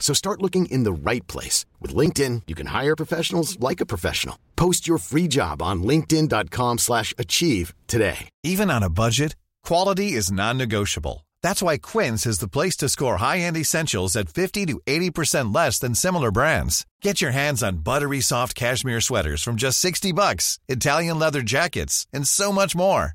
So start looking in the right place. With LinkedIn, you can hire professionals like a professional. Post your free job on linkedin.com slash achieve today. Even on a budget, quality is non-negotiable. That's why Quince is the place to score high-end essentials at 50 to 80% less than similar brands. Get your hands on buttery soft cashmere sweaters from just 60 bucks, Italian leather jackets, and so much more.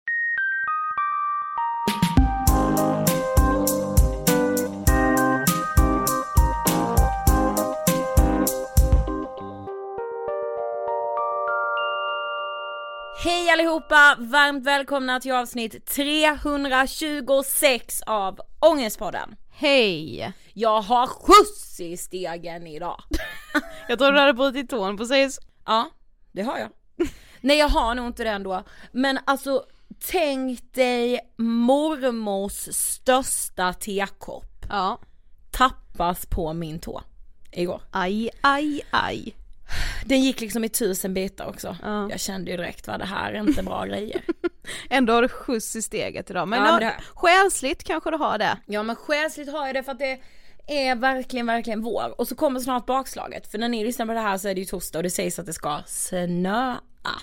Hej allihopa! Varmt välkomna till avsnitt 326 av Ångestpodden. Hej! Jag har skjuts i stegen idag. Jag tror du hade brutit tån precis. Ja, det har jag. Nej jag har nog inte det ändå. Men alltså, tänk dig mormors största tekopp Ja. tappas på min tå igår. Aj, aj, aj. Den gick liksom i tusen bitar också. Ja. Jag kände ju direkt vad det här är inte bra grejer. Ändå har du skjuts i steget idag. Men, Ja, men det- själsligt kanske du har det. Ja men själsligt har jag det för att det är verkligen, verkligen vår. Och så kommer snart bakslaget. För när ni lyssnar på det här så är det ju torsdag och det sägs att det ska snöa.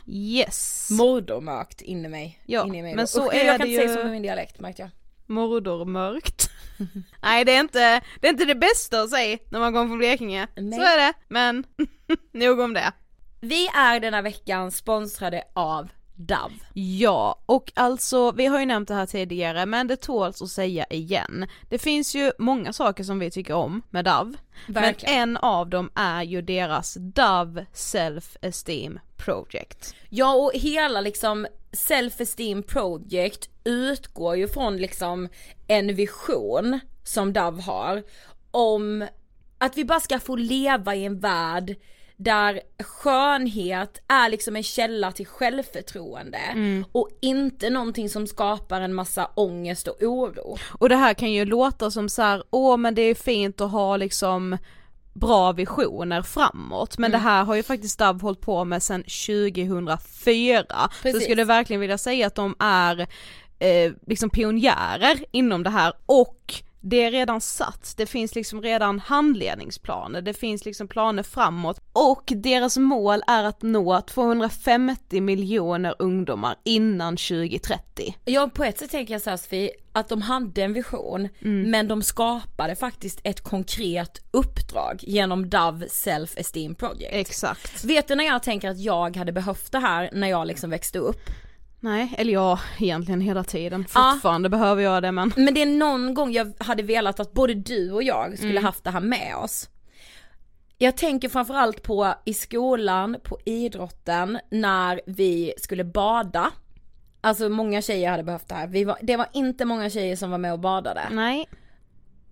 Yes. Mordomörkt in i mig. Ja, in i mig men då. så Usch, är jag kan det inte säga ju- så med min dialekt märkte jag. Mordormörkt. Nej det är, inte, det är inte det bästa att säga när man kommer från Blekinge. Nej. Så är det, men nog om det. Vi är denna veckan sponsrade av Dove. Ja, och alltså vi har ju nämnt det här tidigare men det tåls att säga igen. Det finns ju många saker som vi tycker om med Dove. Verkligen. Men en av dem är ju deras Dove Self Esteem Project. Ja och hela liksom self-esteem project utgår ju från liksom en vision som Dove har om att vi bara ska få leva i en värld där skönhet är liksom en källa till självförtroende och inte någonting som skapar en massa ångest och oro. Och det här kan ju låta som så här, åh men det är fint att ha liksom bra visioner framåt. Men det här har ju faktiskt Dove hållit på med sedan 2004 så jag Precis. skulle verkligen vilja säga att de är eh, liksom pionjärer inom det här. Och det är redan satt, det finns liksom redan handledningsplaner, det finns liksom planer framåt och deras mål är att nå 250 miljoner ungdomar innan 2030. Ja på ett sätt tänker jag så här Sofie, att de hade en vision men de skapade faktiskt ett konkret uppdrag genom Dove Self Esteem Project. Exakt. Vet du när jag tänker att jag hade behövt det här när jag liksom växte upp? Nej, eller ja, egentligen hela tiden. Ja. Fortfarande behöver jag det men Men det är någon gång jag hade velat att både du och jag skulle haft det här med oss. Jag tänker framförallt på i skolan, på idrotten, när vi skulle bada. Alltså många tjejer hade behövt det här. Vi var, det var inte många tjejer som var med och badade. nej.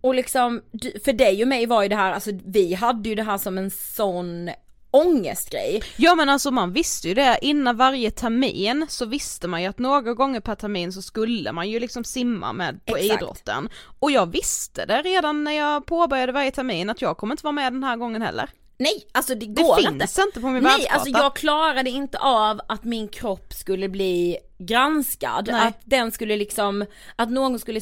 Och liksom, för dig och mig var ju det här, alltså vi hade ju det här som en sån ångestgrej. Ja men alltså man visste ju det, innan varje termin så visste man ju att några gånger per termin så skulle man ju liksom simma med på Exakt. idrotten. Och jag visste det redan när jag påbörjade varje termin att jag kommer inte vara med den här gången heller. Nej, alltså det Det går finns inte, på min Nej, världskarta. alltså jag klarade inte av att min kropp skulle bli granskad, Nej. att den skulle liksom, att någon skulle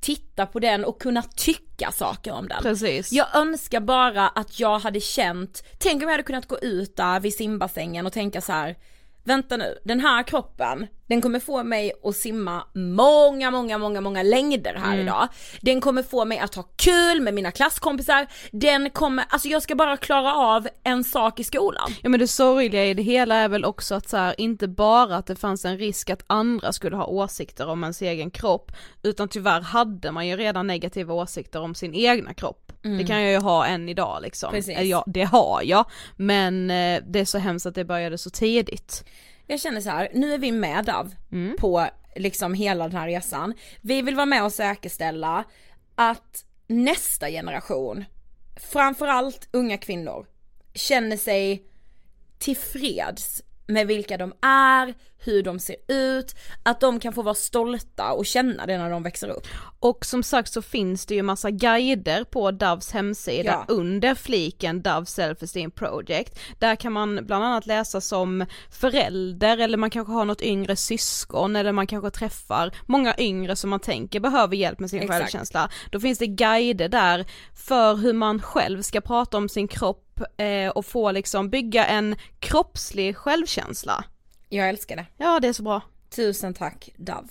titta på den och kunna tycka saker om den. Precis. Jag önskar bara att jag hade känt, tänk om jag hade kunnat gå ut där vid simbassängen och tänka så här. Vänta nu, den här kroppen, den kommer få mig att simma många, många, många, många längder här Mm. idag. Den kommer få mig att ha kul med mina klasskompisar, den kommer, alltså jag ska bara klara av en sak i skolan. Ja men det sorgliga i det hela är väl också att så här, inte bara att det fanns en risk att andra skulle ha åsikter om ens egen kropp, utan tyvärr hade man ju redan negativa åsikter om sin egna kropp. Det kan jag ju ha än idag liksom. Mm. Precis. Ja, det har jag, men eh, det är så hemskt att det började så tidigt. Jag känner så här, nu är vi med Dav Mm. på liksom hela den här resan. Vi vill vara med och säkerställa att nästa generation, framförallt unga kvinnor, känner sig tillfreds med vilka de är, hur de ser ut, att de kan få vara stolta och känna det när de växer upp. Och som sagt så finns det ju massa guider på Doves hemsida Ja. under fliken Dove Self Esteem Project. Där kan man bland annat läsa som förälder eller man kanske har något yngre syskon eller man kanske träffar många yngre som man tänker behöver hjälp med sin Exakt. självkänsla. Då finns det guider där för hur man själv ska prata om sin kropp eh, och få liksom bygga en kroppslig självkänsla. Jag älskar det. Ja det är så bra. Tusen tack Dav.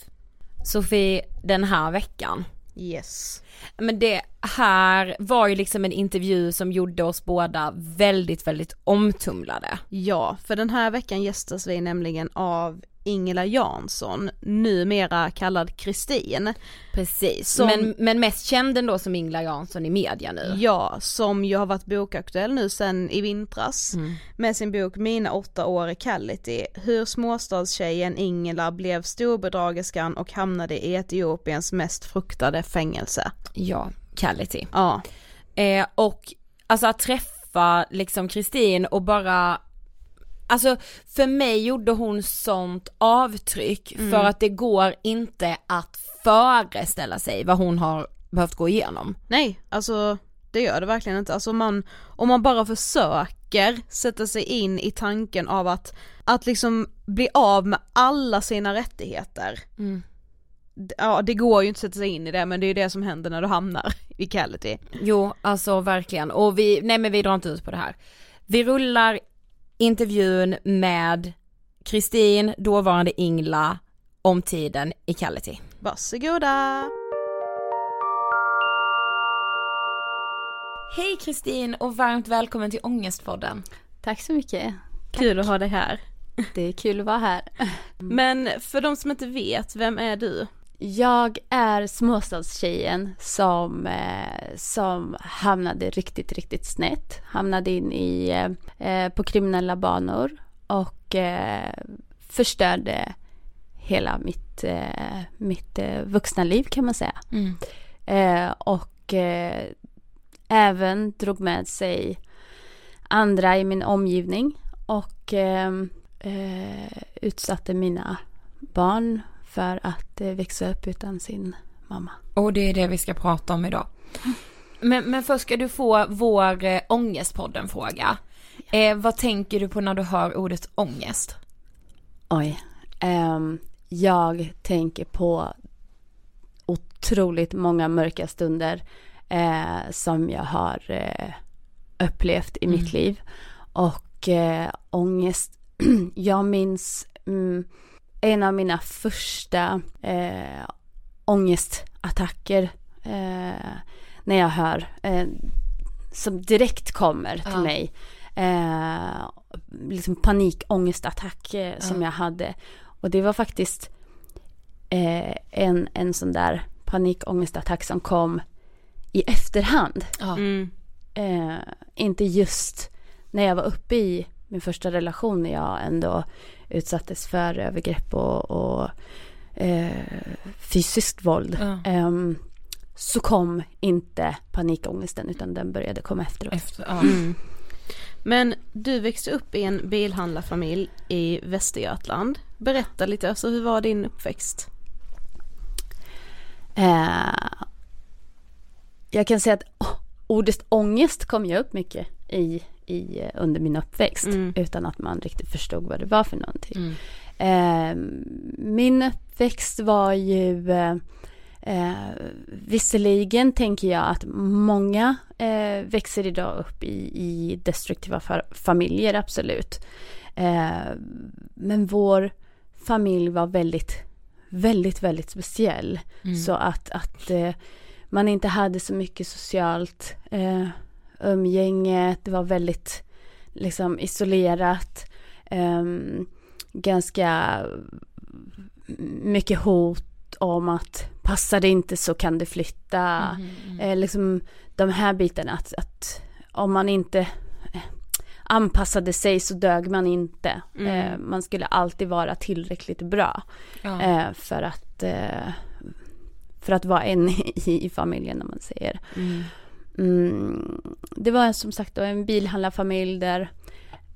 Sofie, den här veckan Yes. Men det här var ju liksom en intervju som gjorde oss båda väldigt, väldigt omtumlade. Ja, för den här veckan gästas vi nämligen av Ingela Jansson, numera kallad Kristin. Precis, Som- men, men mest känd ändå som Ingela Jansson i media nu. Ja, som ju har varit bokaktuell nu sen i vintras med sin bok Mina åtta år i Callity, hur småstadstjejen Ingela blev storbedragerskan och hamnade i Etiopiens mest fruktade fängelse. Ja, Quality. Ja, Eh, och alltså att träffa liksom Kristin och bara Alltså för mig gjorde hon sånt avtryck för att det går inte att föreställa sig vad hon har behövt gå igenom. nej, alltså det gör det verkligen inte. Alltså man, om man bara försöker sätta sig in i tanken av att, att liksom bli av med alla sina rättigheter. D- Ja det går ju inte att sätta sig in i det men det är ju det som händer när du hamnar i Callity. Jo, alltså verkligen. Och vi, nej men vi drar inte ut på det här. Vi rullar intervjun med Kristin, dåvarande Ingla, om tiden i Quality. Varsågoda! Hej Kristin och varmt välkommen till Ångestpodden. Tack så mycket. Kul att ha dig här. det är kul att vara här. Men för de som inte vet, vem är du? Jag är småstadstjejen som, eh, som hamnade riktigt, riktigt snett. Hamnade in i, eh, på kriminella banor och eh, förstörde hela mitt, eh, mitt eh, vuxna liv kan man säga. Mm. Eh, och eh, även drog med sig andra i min omgivning och eh, eh, utsatte mina barn för att eh, växa upp utan sin mamma. Och det är det vi ska prata om idag. Men, men först ska du få vår eh, Ångestpodden-fråga. Eh, vad tänker du på när du hör ordet ångest? Oj. Ehm, jag tänker på otroligt många mörka stunder eh, som jag har eh, upplevt i mitt liv. Och eh, ångest, jag minns mm, en av mina första eh, ångestattacker eh, när jag hör, eh, som direkt kommer till Ja. mig. Eh, liksom panikångestattack eh, som jag hade. Och det var faktiskt eh, en, en sån där panikångestattack som kom i efterhand. Ja. Mm. Eh, inte just när jag var uppe i min första relation när jag ändå utsattes för övergrepp och, och eh, fysiskt våld. Ja. Ehm, så kom inte panikångesten utan den började komma efteråt. Efter, ja. Mm. Men du växte upp i en bilhandlarfamilj i Västergötland. Berätta lite, alltså hur var din uppväxt? Eh, jag kan säga att oh, ordet ångest kom ju upp mycket i, i, eh, under min uppväxt Mm. utan att man riktigt förstod vad det var för någonting. Mm. Eh, min uppväxt var ju eh, eh, visserligen tänker jag att många eh, växer idag upp i, i destruktiva fa- familjer, absolut. Eh, men vår familj var väldigt, väldigt, väldigt speciell. Mm. Så att, att eh, man inte hade så mycket socialt eh, umgänge. Det var väldigt liksom isolerat. Ehm, ganska mycket hot om att passar det inte så kan du flytta. Eh, liksom de här bitarna att, att om man inte eh, anpassade sig så dög man inte. Eh, man skulle alltid vara tillräckligt bra Ja. eh, för att eh, för att vara en i, i familjen om man säger. Mm, det var som sagt en bilhandlarfamilj där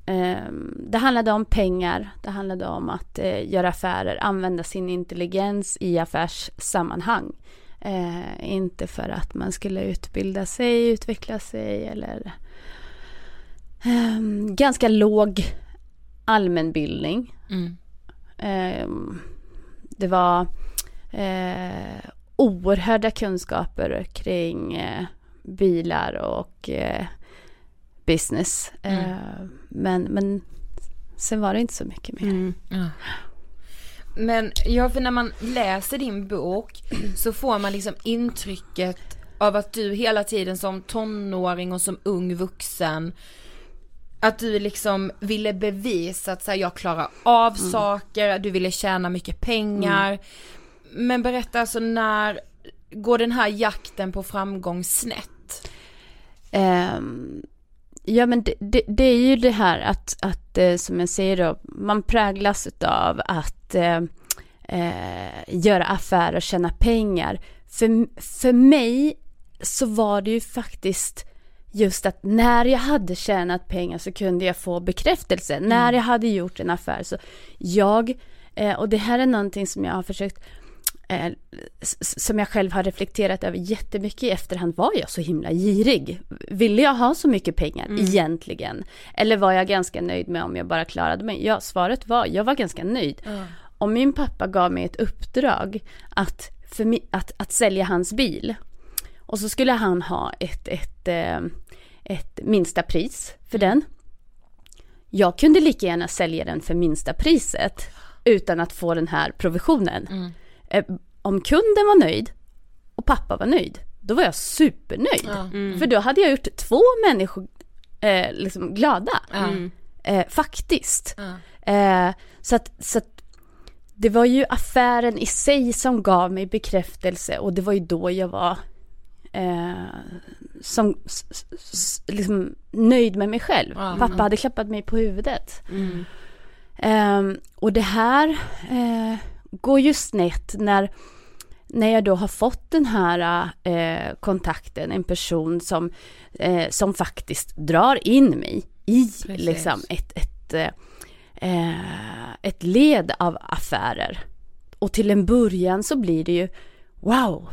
eh, det handlade om pengar, det handlade om att eh, göra affärer, använda sin intelligens i affärssammanhang. Eh, inte för att man skulle utbilda sig, utveckla sig eller eh, ganska låg allmänbildning. Mm. Ehm, det var eh, oerhörda kunskaper kring eh, bilar och eh, business. Eh, men, men sen var det inte så mycket mer. Ja. Men ja, för när man läser din bok så får man liksom intrycket av att du hela tiden som tonåring och som ung vuxen att du liksom ville bevisa att så här, jag klarar av saker, du ville tjäna mycket pengar. Men berätta alltså när går den här jakten på framgång snett? Ehm, ja men det, det, det är ju det här att, att eh, som jag säger då, man präglas av att eh, eh, göra affärer och tjäna pengar. För, för mig så var det ju faktiskt just att när jag hade tjänat pengar så kunde jag få bekräftelse. När jag hade gjort en affär så jag, eh, och det här är någonting som jag har försökt eh, som jag själv har reflekterat över jättemycket i efterhand. Var jag så himla girig? Ville jag ha så mycket pengar egentligen? Eller var jag ganska nöjd med om jag bara klarade mig? Ja, svaret var, jag var ganska nöjd. Om min pappa gav mig ett uppdrag att, för att, att sälja hans bil och så skulle han ha ett, ett, eh, ett minsta pris för den. Jag kunde lika gärna sälja den för minsta priset utan att få den här provisionen. Eh, Om kunden var nöjd och pappa var nöjd, då var jag supernöjd. För då hade jag gjort två människor eh, liksom glada. eh, faktiskt. Eh, så, att, så att det var ju affären i sig som gav mig bekräftelse och det var ju då jag var eh, som, liksom nöjd med mig själv. Pappa hade klappat mig på huvudet. Eh, och det här eh, går ju snett när, när jag då har fått den här eh, kontakten, en person som, eh, som faktiskt drar in mig i Precis. liksom ett, ett, eh, eh, ett led av affärer. Och till en början så blir det ju wow,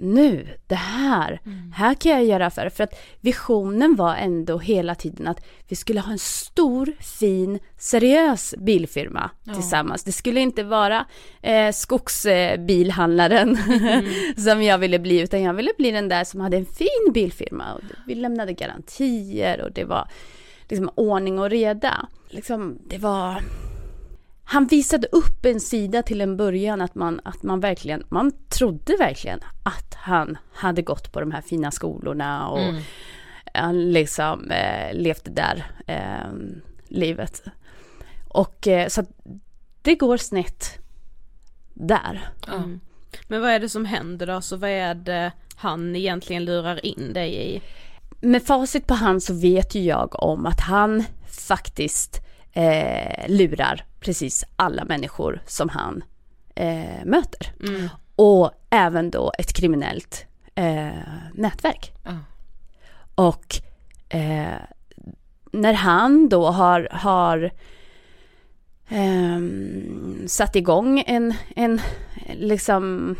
nu, det här, här kan jag göra affärer. För att visionen var ändå hela tiden att vi skulle ha en stor, fin, seriös bilfirma tillsammans. Det skulle inte vara eh, skogsbilhandlaren som jag ville bli, utan jag ville bli den där som hade en fin bilfirma. Och vi lämnade garantier och det var liksom ordning och reda. Liksom, det var han visade upp en sida till en början att man, att man verkligen, man trodde verkligen att han hade gått på de här fina skolorna och han liksom eh, levde där eh, livet. Och eh, så att det går snett där. Mm. Men vad är det som händer då? Så vad är det han egentligen lurar in dig i? Med facit på hand så vet ju jag om att han faktiskt eh, lurar precis alla människor som han eh, möter. Och även då ett kriminellt eh, nätverk. Ja. Och eh, när han då har, har ehm, satt igång en, en liksom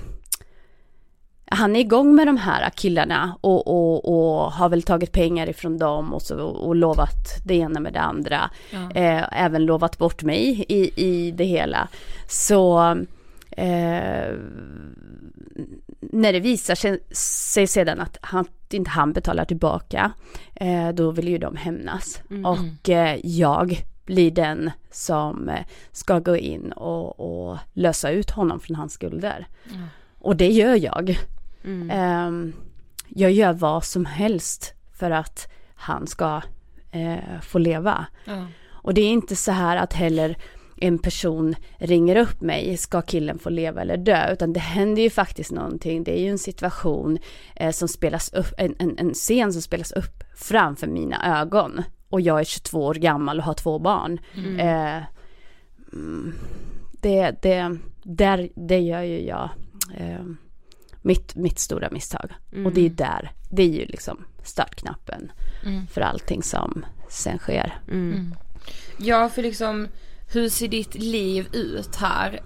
han är igång med de här killarna och, och, och har väl tagit pengar ifrån dem och, så, och lovat det ena med det andra. Eh, även lovat bort mig i, i det hela. Så eh, när det visar sig, sig sedan att han, inte han betalar tillbaka, eh, då vill ju de hämnas. Och eh, jag blir den som eh, ska gå in och, och lösa ut honom från hans skulder. Och det gör jag. Ehm, jag gör vad som helst för att han ska eh, få leva. Och det är inte så här att heller en person ringer upp mig, ska killen få leva eller dö? Utan det händer ju faktiskt någonting. Det är ju en situation eh, som spelas upp, en, en, en scen som spelas upp framför mina ögon. Och jag är 22 år gammal och har två barn. Eh, mm, det, det, där, det gör ju jag eh, mitt, mitt stora misstag. Och det är där, det är ju liksom startknappen för allting som sen sker. Ja, för liksom hur ser ditt liv ut här?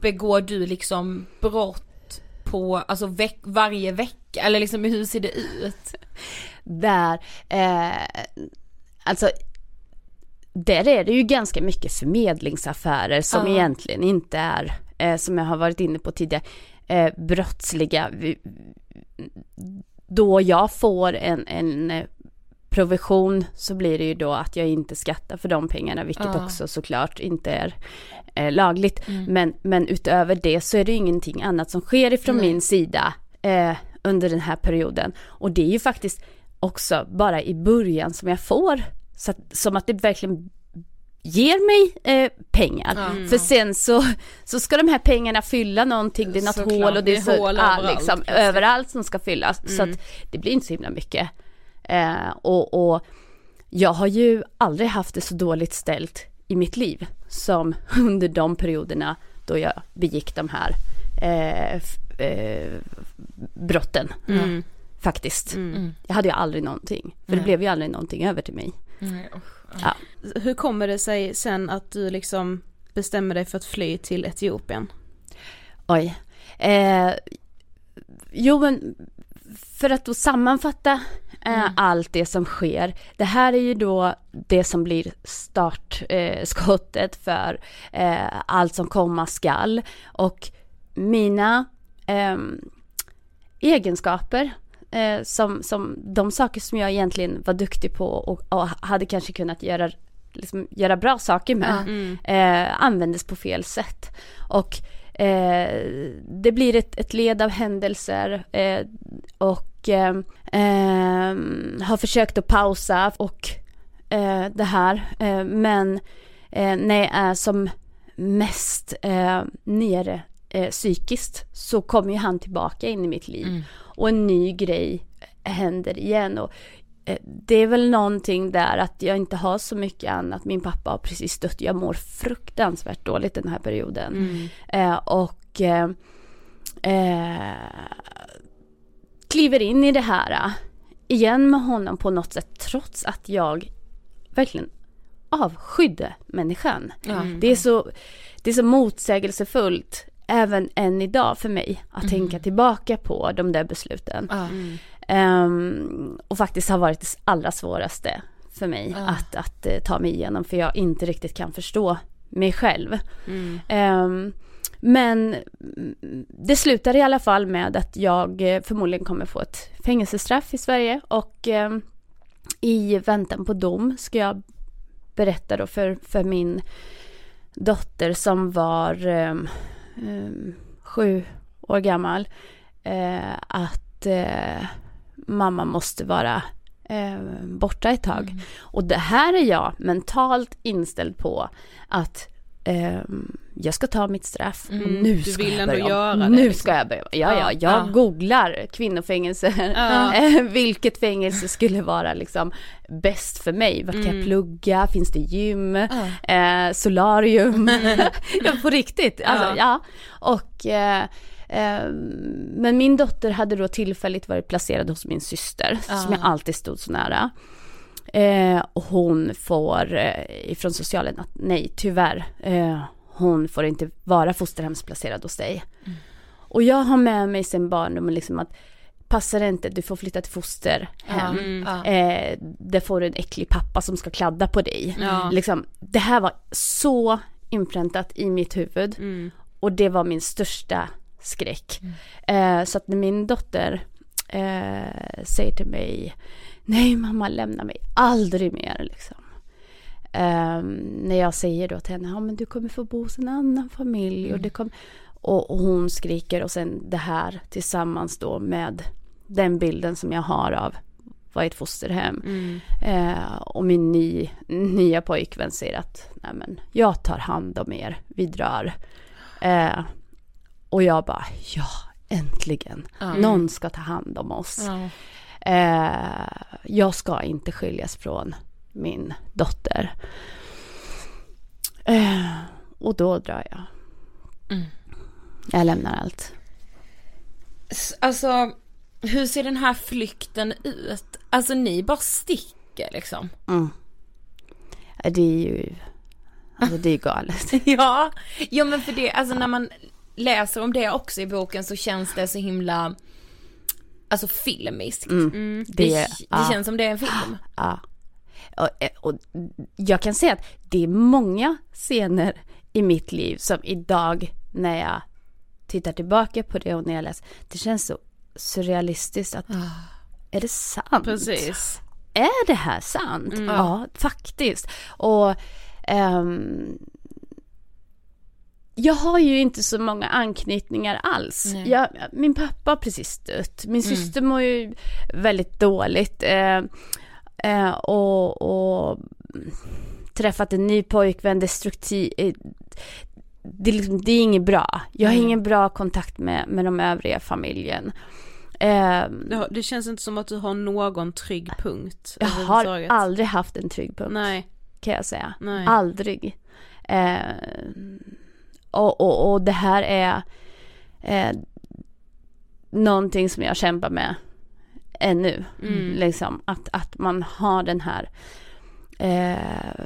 Begår du liksom brott på, alltså veck, varje vecka? Eller liksom hur ser det ut? Där, eh, alltså där är det ju ganska mycket förmedlingsaffärer som Ja. egentligen inte är, eh, som jag har varit inne på tidigare, eh, brottsliga. Då jag får en, en eh, provision så blir det ju då att jag inte skattar för de pengarna, vilket Ja. också såklart inte är eh, lagligt. Men, men utöver det så är det ju ingenting annat som sker ifrån min sida eh, under den här perioden. Och det är ju faktiskt också bara i början som jag får, så att, som att det verkligen ger mig eh, pengar. För sen så, så ska de här pengarna fylla någonting, det är något Såklart, hål och det är, det är så, hål ja, överallt, liksom, överallt som ska fyllas. Så att det blir inte så himla mycket. Eh, och, och jag har ju aldrig haft det så dåligt ställt i mitt liv som under de perioderna då jag begick de här eh, eh, brotten. Faktiskt. Jag hade ju aldrig någonting. För det blev ju aldrig någonting över till mig. Ja. Hur kommer det sig sen att du liksom bestämmer dig för att fly till Etiopien? Oj. Eh, jo men för att då sammanfatta eh, allt det som sker. Det här är ju då det som blir startskottet eh, för eh, allt som komma skall. Och mina ehm, egenskaper eh, som, som de saker som jag egentligen var duktig på och, och hade kanske kunnat göra, liksom, göra bra saker med eh, användes på fel sätt. Och eh, det blir ett, ett led av händelser eh, och eh, eh, har försökt att pausa och det här. Men när jag är som mest eh, nere eh, psykiskt så kommer ju han tillbaka in i mitt liv. Mm. Och en ny grej händer igen. Och eh, det är väl någonting där att jag inte har så mycket annat. Min pappa har precis dött. Jag mår fruktansvärt dåligt den här perioden. Mm. Eh, och eh, eh, kliver in i det här eh, igen med honom på något sätt trots att jag verkligen avskydde människan. Ja. Det, är så, det är så motsägelsefullt även än idag för mig att tänka tillbaka på de där besluten. Ja. Ehm, och faktiskt har varit det allra svåraste för mig Ja. att, att eh, ta mig igenom för jag inte riktigt kan förstå mig själv. Ehm, men mm, det slutar i alla fall med att jag eh, förmodligen kommer få ett fängelsestraff i Sverige och ehm, i väntan på dom ska jag berätta då för, för min dotter som var sju år gammal eh, att eh, mamma måste vara eh, borta ett tag. Och det här är jag mentalt inställd på att jag ska ta mitt straff Mm, nu ska vill jag börja göra det, Nu liksom. ska jag börja Ja, ja, Ja, jag ja. googlar kvinnofängelse. Ja. Eh, Vilket fängelse skulle vara liksom bäst för mig? Vart kan Mm. jag plugga? Finns det gym? Eh, solarium? ja, på riktigt. Alltså, Ja. ja. Och eh, eh, men min dotter hade då tillfälligt varit placerad hos min syster som jag alltid stod så nära. Eh, och hon får eh, ifrån socialen att nej tyvärr, eh, hon får inte vara fosterhemsplacerad hos dig. Och jag har med mig sen barndomen liksom att passar det inte, du får flytta till fosterhem. Mm. Eh, där får du en äcklig pappa som ska kladda på dig. Ja. Liksom, det här var så inpräntat i mitt huvud. Mm. Och det var min största skräck. Eh, så att när min dotter eh, säger till mig Nej mamma lämna mig aldrig mer liksom. Eh, när jag säger då till henne, ja men du kommer få bo hos en annan familj och det kommer och, och hon skriker och sen det här tillsammans då med den bilden som jag har av vad är ett fosterhem. Mm. Eh, och min ny, nya pojkvän säger att Nej, men, jag tar hand om er, vi drar. Eh, och jag bara, ja, äntligen. Någon ska ta hand om oss. Ja. Eh, jag ska inte skiljas från min dotter. Eh, och då drar jag. Mm. Jag lämnar allt. Alltså, hur ser den här flykten ut? Alltså ni bara sticker liksom. Mm. Det är ju, alltså det är galet. Ja, ja men för det, alltså när man läser om det också i boken så känns det så himla, alltså filmiskt. Mm. Det, Det, det ja. känns som det är en film. Ja. Och, eh, och jag kan säga att det är många scener i mitt liv som idag när jag tittar tillbaka på det och när jag läser, det känns så surrealistiskt att är det sant? Precis. Är det här sant? Ja, faktiskt. Och ehm, jag har ju inte så många anknytningar alls. Jag, min pappa har precis dött. Min syster mår ju väldigt dåligt. Eh, eh, och, och träffat en ny pojkvän, destruktiv. Eh, det, är liksom, det är inget bra. Jag har ingen bra kontakt med, med de övriga familjen. Eh, Det, känns inte som att du har någon trygg punkt jag har aldrig haft en trygg punkt. Nej, kan jag säga. nej. Aldrig. Och, och, och det här är eh, någonting som jag kämpar med ännu. Mm. Liksom, att, att man har den här eh,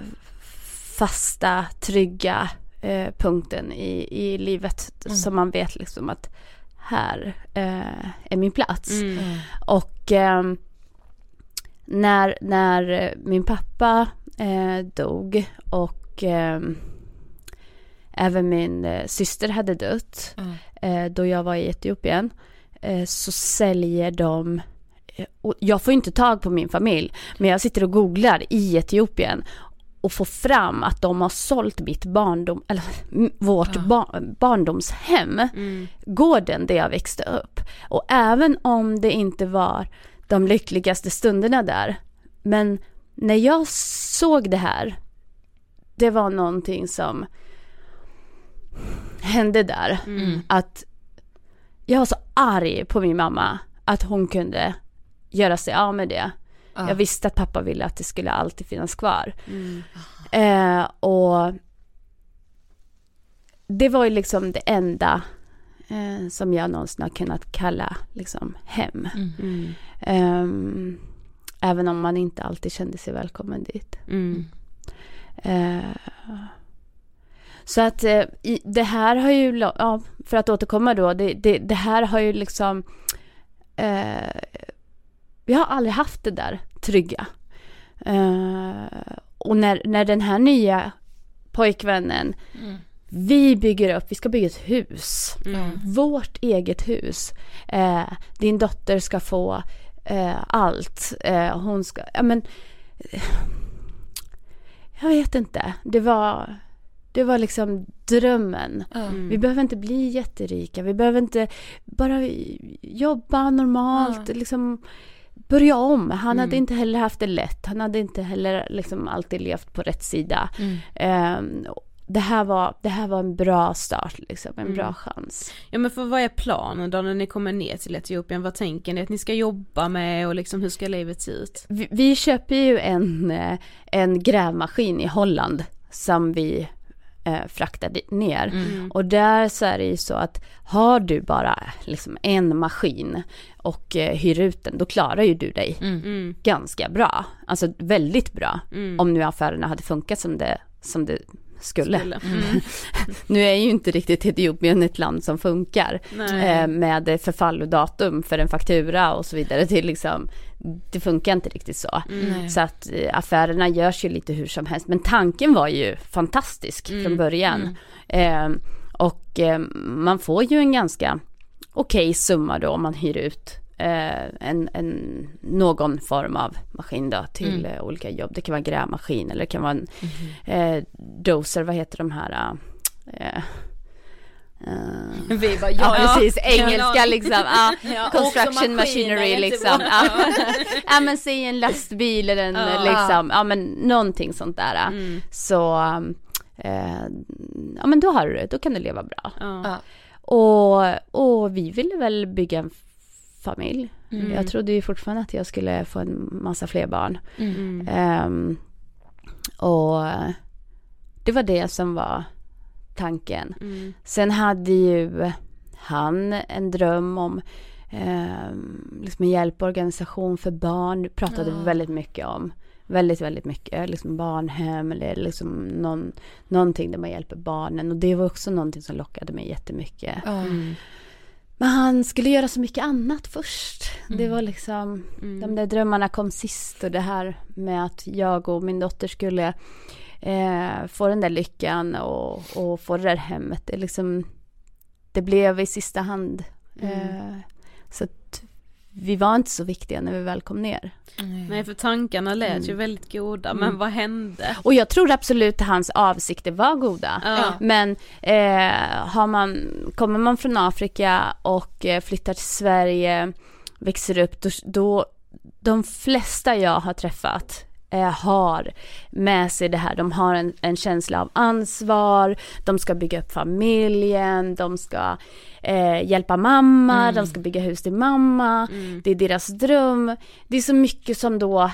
fasta, trygga eh, punkten i, i livet. Mm. Så man vet liksom att här eh, är min plats. Mm. Och ehm, när, när min pappa eh, dog och ehm, även min eh, syster hade dött Mm. eh, då jag var i Etiopien eh, så säljer de eh, och jag får inte tag på min familj men jag sitter och googlar i Etiopien och får fram att de har sålt mitt barndom, eller vårt bar, barndomshem Mm. gården där jag växte upp. Och även om det inte var de lyckligaste stunderna där, men när jag såg det här, det var någonting som hände där. Mm. Att jag var så arg på min mamma att hon kunde göra sig av med det. Ja. Jag visste att pappa ville att det skulle alltid finnas kvar. Mm. Eh, och det var ju liksom det enda eh, som jag någonsin har kunnat kalla liksom hem. Mm. Ehm, även om man inte alltid kände sig välkommen dit. Mm. Eh, så att eh, det här har ju, ja, för att återkomma då, det, det, det här har ju liksom, eh, vi har aldrig haft det där trygga. Eh, och när, när den här nya pojkvännen, Mm. vi bygger upp, vi ska bygga ett hus. Mm. Vårt eget hus. Eh, din dotter ska få eh, allt. Eh, hon ska, ja men. Jag vet inte. Det var, det var liksom drömmen. Mm. Vi behöver inte bli jätterika. Vi behöver inte bara jobba normalt. Liksom börja om. Han hade inte heller haft det lätt. Han hade inte heller liksom alltid levt på rätt sida. Mm. Eh, det, här var, det här var en bra start, liksom, en bra chans. Ja men för vad är planen då när ni kommer ner till Etiopien? Vad tänker ni att ni ska jobba med och liksom hur ska livet se ut? Vi, vi köper ju en, eh, en grävmaskin i Holland som vi eh, fraktar di- ner. Mm. Och där så är det ju så att har du bara liksom en maskin och eh, hyr ut den, då klarar ju du dig Mm. ganska bra. Alltså väldigt bra. Om nu affärerna hade funkat som det, som det skulle. Skulle. Nu är ju inte riktigt Etiopien ett land som funkar eh, med förfallodatum för en faktura och så vidare. Det, liksom, det funkar inte riktigt så. Nej. Så att eh, affärerna görs ju lite hur som helst. Men tanken var ju fantastisk från början. Eh, och eh, man får ju en ganska okej summa då om man hyr ut eh, en, en, någon form av maskin då till eh, olika jobb. Det kan vara en grävmaskin eller det kan vara en eh, doser, vad heter de här? Eh, eh, Vi bara, Ja, ja, precis. ja. Engelska liksom. Ja, Ja, också construction machinery liksom. Ja. ja, men säg en lastbil eller en Ja. liksom, ja men någonting sånt där. Mm. Så, eh, ja men då har du det, då kan du leva bra. Ja. Ja. Och, och vi ville väl bygga en familj. Mm. Jag trodde ju fortfarande att jag skulle få en massa fler barn. Mm. Ehm, och det var det som var tanken. Mm. Sen hade ju han en dröm om ehm, liksom en hjälporganisation för barn. Det pratade vi väldigt mycket om. Väldigt, väldigt mycket. Liksom barnhem eller liksom någon, någonting där man hjälper barnen. Och det var också någonting som lockade mig jättemycket. Ja. Men han skulle göra så mycket annat först. Mm. Det var liksom, de där drömmarna kom sist och det här med att jag och min dotter skulle eh, få den där lyckan och, och få det där hemmet. Det, liksom, det blev i sista hand. Eh, så vi var inte så viktiga när vi väl kom ner. Nej för tankarna lät Mm. ju väldigt goda men vad hände? Och jag tror absolut att hans avsikter var goda. Ja. Men eh, har man, kommer man från Afrika och eh, flyttar till Sverige, växer upp, då, då de flesta jag har träffat eh, har med sig det här. De har en, en känsla av ansvar, de ska bygga upp familjen, de ska eh, hjälpa mamma, de ska bygga hus till mamma, det är deras dröm. Det är så mycket som då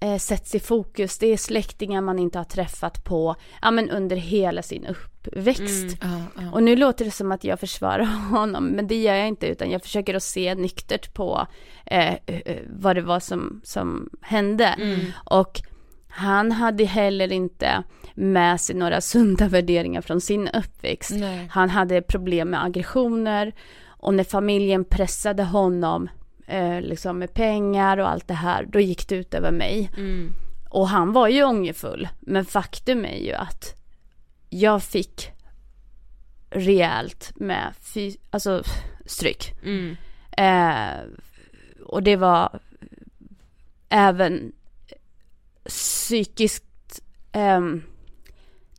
eh, sätts i fokus. Det är släktingar man inte har träffat på, ja men under hela sin uppväxt. Ja, ja. Och nu låter det som att jag försvarar honom, men det gör jag inte, utan jag försöker att se nyktert på eh, eh, vad det var som, som hände. Och han hade heller inte med sig några sunda värderingar från sin uppväxt. Nej. Han hade problem med aggressioner och när familjen pressade honom eh, liksom med pengar och allt det här, då gick det ut över mig. Mm. Och han var ju ångerfull, men faktum är ju att jag fick rejält med fy, alltså stryk. Mm. Eh, och det var även psykiskt ehm,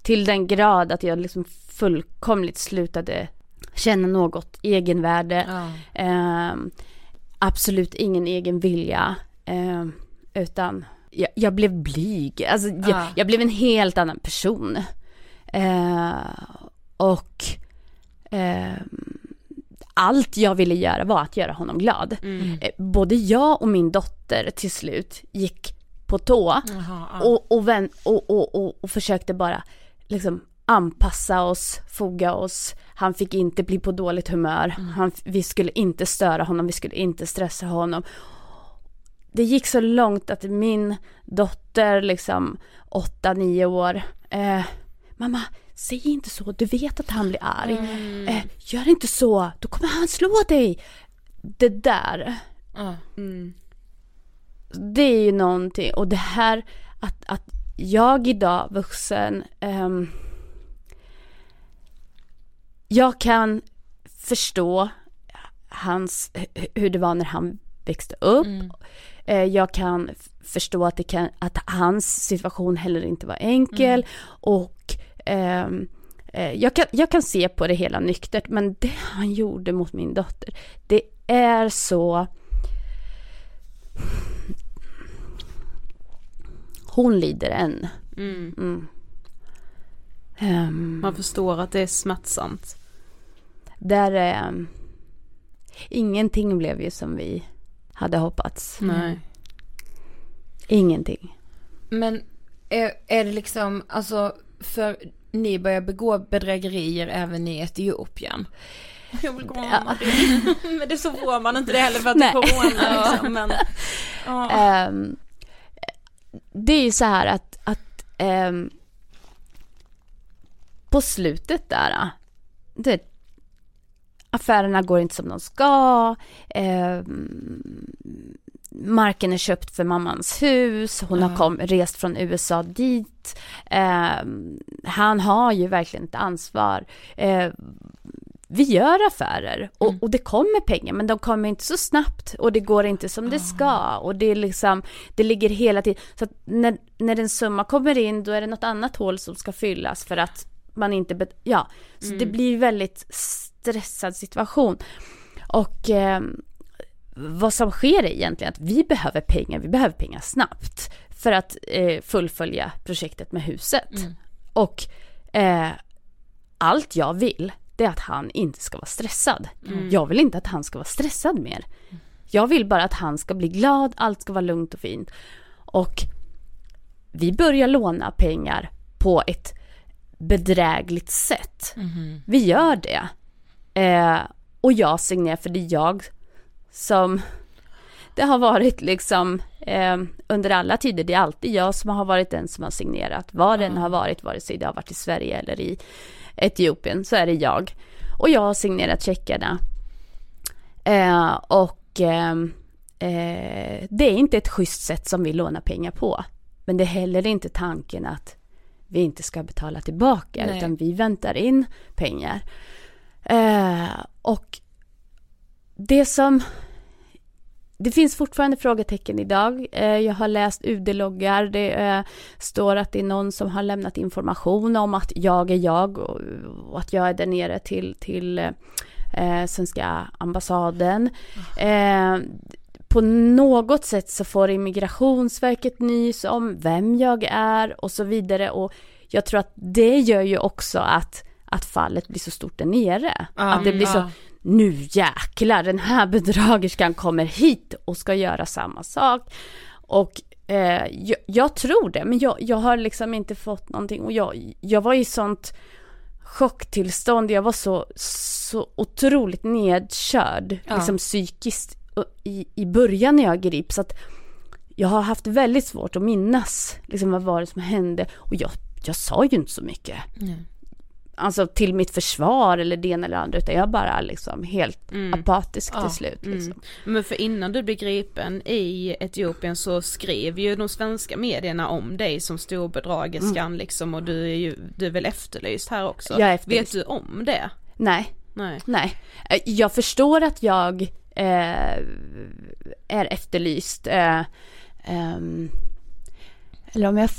till den grad att jag liksom fullkomligt slutade känna något egenvärde. Ja. Ehm, absolut ingen egen vilja. ehm, utan jag, jag blev blyg, alltså jag, Ja. jag blev en helt annan person. Eh, och eh, allt jag ville göra var att göra honom glad. Eh, både jag och min dotter till slut gick på tå Jaha, ja. och, och, vän, och, och, och, och försökte bara liksom anpassa oss, foga oss. Han fick inte bli på dåligt humör. Han, vi skulle inte störa honom, vi skulle inte stressa honom. Det gick så långt att min dotter, liksom 8-9 år, eh, mamma, säg inte så, du vet att han blir arg. Eh, gör inte så, då kommer han slå dig. Det där, Ja. Det är ju någonting, och det här att, att jag idag, vuxen, ehm, jag kan förstå hans, hu- hur det var när han växte upp. Eh, Jag kan förstå att, det kan, att hans situation heller inte var enkel. Och ehm, eh, jag, kan, jag kan se på det hela nyktert men det han gjorde mot min dotter, det är så Hon lider än. Mm. Ehm, Man förstår att det är smärtsamt. där, ehm, ingenting blev ju som vi hade hoppats. Nej. Ingenting. Men är, är det liksom, alltså, för ni börjar begå bedrägerier även i Etiopien? Jag vill gå Ja. Men det så får man inte det heller för att Nej. det är corona liksom. Men, ja. Ehm, det är ju så här att, att ehm, på slutet där, det, affärerna går inte som de ska, ehm, marken är köpt för mammans hus, hon har kom, rest från USA dit, ehm, han har ju verkligen ett ansvar. Eh, vi gör affärer och, och det kommer pengar men de kommer inte så snabbt och det går inte som det ska och det är liksom, det ligger hela tiden. Så att när, när en summa kommer in då är det något annat hål som ska fyllas för att man inte, ja, så det blir väldigt stressad situation. Och eh, vad som sker är egentligen att vi behöver pengar, vi behöver pengar snabbt för att eh, fullfölja projektet med huset. Och eh, allt jag vill, det är att han inte ska vara stressad. Jag vill inte att han ska vara stressad mer. Jag vill bara att han ska bli glad, allt ska vara lugnt och fint. Och vi börjar låna pengar på ett bedrägligt sätt. Vi gör det. Eh, och jag signerar för det är jag som det har varit liksom eh, under alla tider, det är alltid jag som har varit den som har signerat. Var den har varit, vare sig det har varit i Sverige eller i Etiopien, så är det jag. Och jag har signerat checkarna. Eh, och ehm, eh, det är inte ett schysst sätt som vi lånar pengar på. Men det är heller inte tanken att vi inte ska betala tillbaka, Nej. utan vi väntar in pengar. Eh, och det som... Det finns fortfarande frågetecken idag. Eh, jag har läst UD-loggar. Det eh, står att det är någon som har lämnat information om att jag är jag och, att jag är där nere till, till eh, svenska ambassaden. Eh, på något sätt så får Immigrationsverket nys om vem jag är och så vidare. Och jag tror att det gör ju också att, att fallet blir så stort där nere. att det blir så, ja. Nu jäklar, den här bedragerskan kommer hit och ska göra samma sak. Och eh, jag, jag tror det, men jag, jag har liksom inte fått någonting. Och jag, jag var i sånt chocktillstånd, jag var så, så otroligt nedkörd, Ja. liksom psykiskt i, i början när jag grips. Att jag har haft väldigt svårt att minnas liksom, vad var det som hände. Och jag, jag sa ju inte så mycket. Alltså till mitt försvar eller det ena eller andra, utan jag bara liksom helt apatisk till slut. Liksom. Men för innan du blev gripen i Etiopien så skrev ju de svenska medierna om dig som storbedragerskan liksom och du är ju, du är väl efterlyst här också? Jag är efterlyst. Vet du om det? Nej, Nej. nej. Eh, Jag förstår att jag eh, är efterlyst. Eh, ehm, eller om jag...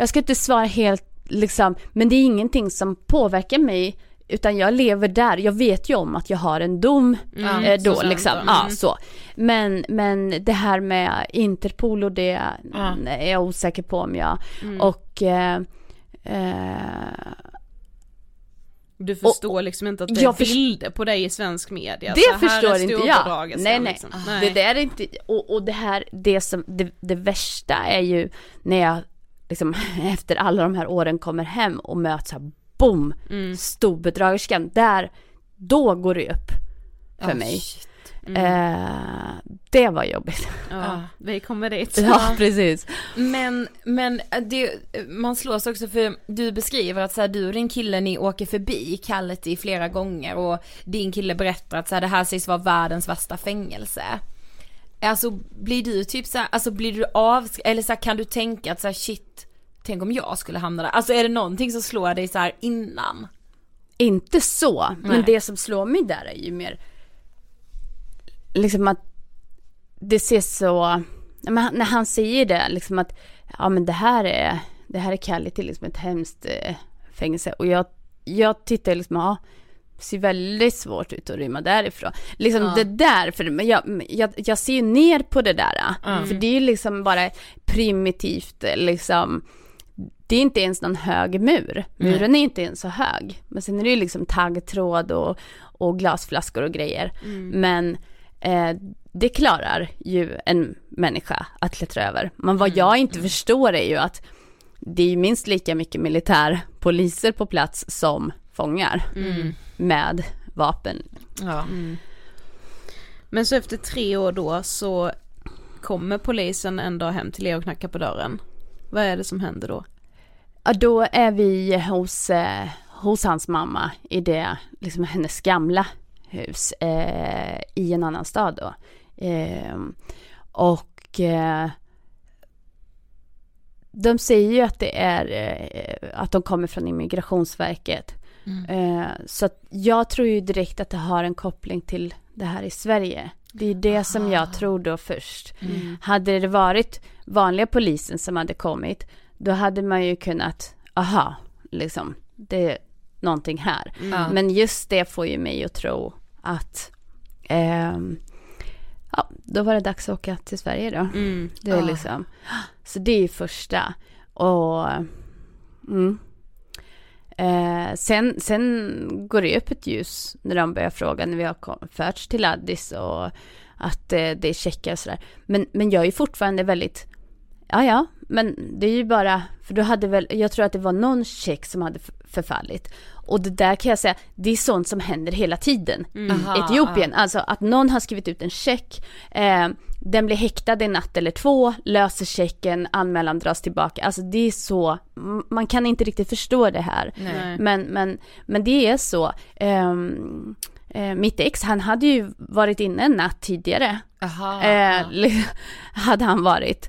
Jag ska inte svara helt liksom, men det är ingenting som påverkar mig utan jag lever där, jag vet ju om att jag har en dom Mm. eh, då så liksom, sant, ja mm. så. Men, men det här med Interpol och det Ja. är jag osäker på om jag, Mm. och eh, eh, Du förstår liksom inte att det är bilder på dig i svensk media. Det Så här förstår är inte jag. Nej nej. liksom. Det där är inte, och, och det här, det som, det, det värsta är ju när jag liksom efter alla de här åren kommer hem och möts här, boom, Mm. storbedragerskan, där, då går det upp för Ja, mig. shit. Eh, det var jobbigt. Ja, vi kommer dit. Ja, precis. Men, men äh, det, man slås också för du beskriver att så här, du och din kille ni åker förbi Callety flera gånger och din kille berättar att så här, det här sägs vara världens värsta fängelse. Alltså blir du typ så här, alltså blir du av, eller så här, kan du tänka att så här, shit, tänk om jag skulle hamna där. Alltså är det någonting som slår dig så här innan? Inte så, Nej. men det som slår mig där är ju mer liksom att det ser så, när han säger det liksom att ja men det här är, det här är kallat till liksom ett hemskt eh, fängelse och jag, jag tittar liksom, ja ser väldigt svårt ut att rymma därifrån. Liksom Ja. det där, för jag, jag, jag ser ju ner på det där. För det är ju liksom bara primitivt liksom. Det är inte ens någon hög mur. Muren är inte ens så hög. Men sen är det ju liksom taggtråd och, och glasflaskor och grejer. Men eh, det klarar ju en människa att klättra över. Men vad jag inte förstår är ju att det är minst lika mycket militärpoliser på plats som fångar med vapen. Ja. Men så efter tre år då så kommer polisen ändå hem till er och knackar på dörren. Vad är det som händer då? Ja, då är vi hos, eh, hos hans mamma i det, liksom hennes gamla hus eh, i en annan stad då. Eh, och de säger ju att det är, eh, att de kommer från Immigrationsverket. Eh, så att jag tror ju direkt att det har en koppling till det här i Sverige. Det är det som jag tror då först. Hade det varit vanliga polisen som hade kommit, då hade man ju kunnat, aha, liksom, det är någonting här. Ja. Men just det får ju mig att tro att, ehm, ja, då var det dags att åka till Sverige då. Mm. Det är Ja. liksom, så det är ju första. Och, mm. Eh, sen, sen går det upp ett ljus när de börjar fråga när vi har förts till Addis och att eh, det är checkar och sådär. Men, men jag är fortfarande väldigt, ja ja, men det är ju bara, för då hade väl, jag tror att det var någon check som hade förfallit. Och det där kan jag säga, det är sånt som händer hela tiden. Aha, Etiopien, alltså att någon har skrivit ut en check, eh, den blir häktad en natt eller två, löser checken, anmälan dras tillbaka. Alltså det är så, man kan inte riktigt förstå det här. Nej. Men, men, men det är så. Ehm, eh, mitt ex, han hade ju varit inne en natt tidigare. Aha. Eh, li- hade han varit.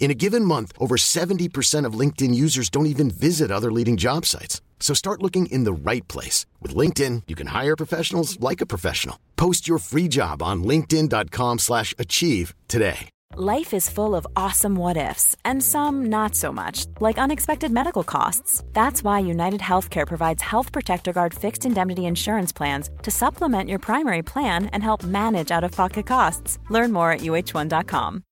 In a given month, over 70% of LinkedIn users don't even visit other leading job sites. So start looking in the right place. With LinkedIn, you can hire professionals like a professional. Post your free job on linkedin.com slash achieve today. Life is full of awesome what ifs, and some not so much, like unexpected medical costs. That's why United Healthcare provides Health Protector Guard fixed indemnity insurance plans to supplement your primary plan and help manage out of pocket costs. Learn more at uh1.com.